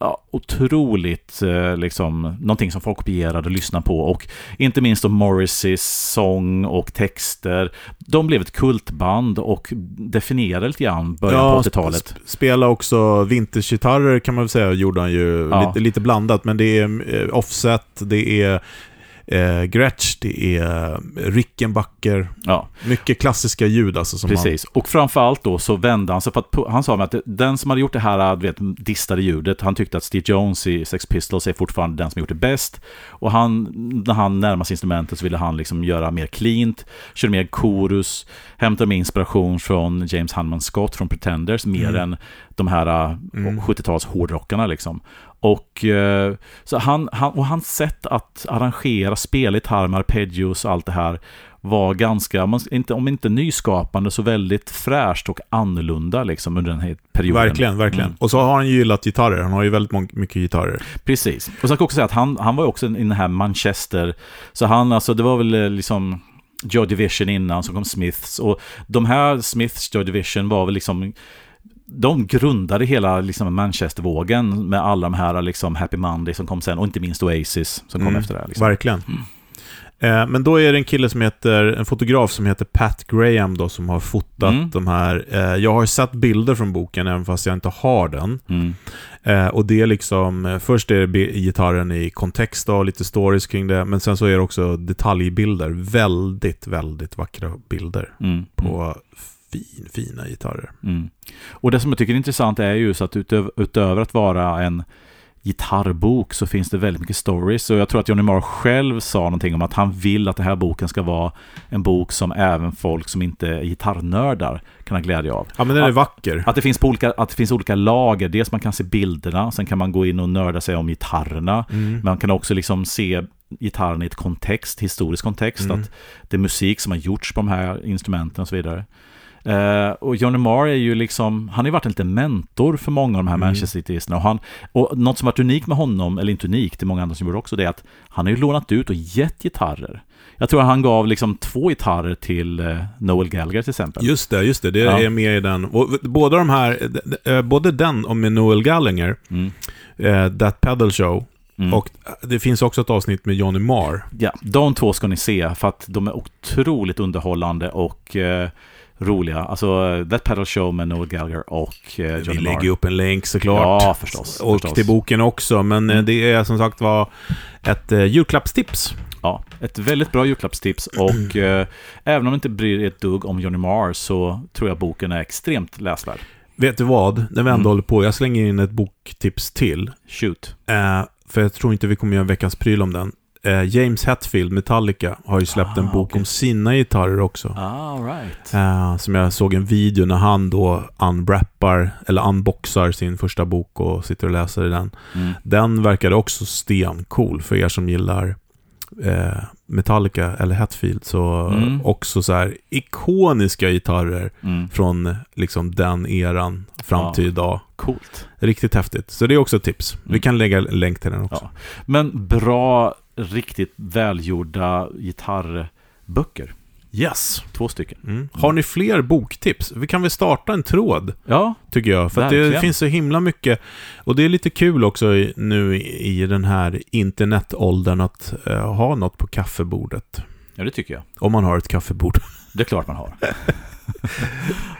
ja, otroligt eh, liksom någonting som folk kopierade och lyssnade på och inte minst då Morrisseys sång och texter. De blev ett kultband och definierade lite grann början på 80-talet. sp- spela också vintagegitarrer kan man väl säga, gjorde han ju. Ja. Lite, lite blandat, men det är eh, offset, det är eh, Gretsch, det är Rickenbacker. Ja. Mycket klassiska ljud alltså. Som Precis, och framförallt då så vände han sig för att han sa att den som hade gjort det här du vet, distade ljudet, han tyckte att Steve Jones i Sex Pistols är fortfarande den som gjort det bäst. Och han, när han närmade sig instrumentet så ville han liksom göra mer cleant, körde mer chorus, hämtade med inspiration från James Hunman Scott från Pretenders, mer Mm. än de här uh, Mm. 70-tals hårdrockarna liksom. Och, eh, så han, han, och hans sätt att arrangera, spela gitarr med arpeggios och allt det här var ganska, om inte, nyskapande, så väldigt fräscht och annorlunda liksom under den här perioden. Verkligen, verkligen. Mm. Och så har han ju gillat gitarrer. Han har ju väldigt mycket gitarrer. Precis. Och så ska jag också säga att han, han var ju också i den här Manchester, så han alltså, det var väl eh, liksom Joy Division innan, så kom Smiths, och de här Smiths Joy Division var väl liksom de grundade hela liksom Manchester-vågen med alla de här liksom Happy Monday som kom sen och inte minst Oasis som kom Mm, efter det. Liksom. Verkligen. Eh, men då är det en kille som heter, en fotograf som heter Pat Graham då, som har fotat Mm. de här. Eh, jag har sett bilder från boken, även fast jag inte har den. Mm. Eh, och det är liksom, eh, först är det gitarren i kontext och lite stories kring det, men sen så är det också detaljbilder. Väldigt, väldigt vackra bilder Mm. på fin, fina gitarrer. Mm. Och det som jag tycker är intressant är ju så att utöver, utöver att vara en gitarrbok så finns det väldigt mycket stories. Och jag tror att Johnny Marr själv sa någonting om att han vill att den här boken ska vara en bok som även folk som inte är gitarrnördar kan ha glädje av. Ja, men den är Att- vacker. Att det, finns olika, att det finns olika lager. Dels man kan se bilderna, sen kan man gå in och nörda sig om gitarrerna. Mm. Man kan också liksom se gitarren i ett kontext, historisk kontext. Mm. Att det är musik som har gjorts på de här instrumenten och så vidare. Eh, och Johnny Marr är ju liksom, han har ju varit en liten mentor för många av de här Mm. Manchester Cityisterna. Och, han, och något som varit unikt med honom, eller inte unikt, det är många andra som gjorde också, det är att han har ju lånat ut och gett gitarrer. Jag tror att han gav liksom två gitarrer till eh, Noel Gallagher till exempel. Just det, just det. Det Ja. är med i den. Och båda de här, eh, både den och med Noel Gallagher, Mm. eh, That Pedal Show, Mm. och det finns också ett avsnitt med Johnny Marr. Ja, de två ska ni se för att de är otroligt underhållande och eh, roliga. Alltså That Pedal Show med Noel Gallagher och eh, Vi Johnny lägger Marr. ju upp en länk såklart. Ja, förstås. Och förstås. till boken också, men Mm. det är som sagt var ett eh, julklappstips. Ja, ett väldigt bra julklappstips och eh, även om det inte bryr ett dugg om Johnny Marr så tror jag boken är extremt läsvärd. Vet du vad? När vi ändå Mm. håller på, jag slänger in ett boktips till. Shoot. Eh, för jag tror inte vi kommer göra en veckans pryl om den. Eh, James Hetfield, Metallica, har ju släppt Ah, en bok okej. om sina gitarrer också. All right. Eh, som jag såg en video när han då unwrappar, eller unboxar sin första bok och sitter och läser i den. Mm. Den verkade också stencool för er som gillar eh, Metallica eller Hetfield. Så Mm. också så här ikoniska gitarrer Mm. från liksom den eran fram Ja. till idag. Coolt. Riktigt häftigt. Så det är också ett tips. Vi Mm. kan lägga en länk till den också. Ja. Men bra, riktigt välgjorda gitarrböcker. Yes. Två stycken. Mm. Har ni fler boktips? Vi kan väl starta en tråd, Ja, tycker jag. För att det finns så himla mycket. Och det är lite kul också i, nu i, i den här internetåldern att eh, ha något på kaffebordet. ja det tycker jag. Om man har ett kaffebord. (laughs) Det är klart man har. (laughs)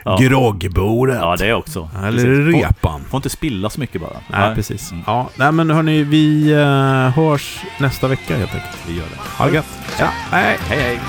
ja. Groggbordet. ja, det är också. Eller Precis. Får, repan. får inte spilla så mycket bara. Nej, precis. Mm. Ja, nej men hörni, vi eh, hörs nästa vecka helt enkelt. Vi gör det. Ha det gött. Ja, hej. Hej, hej.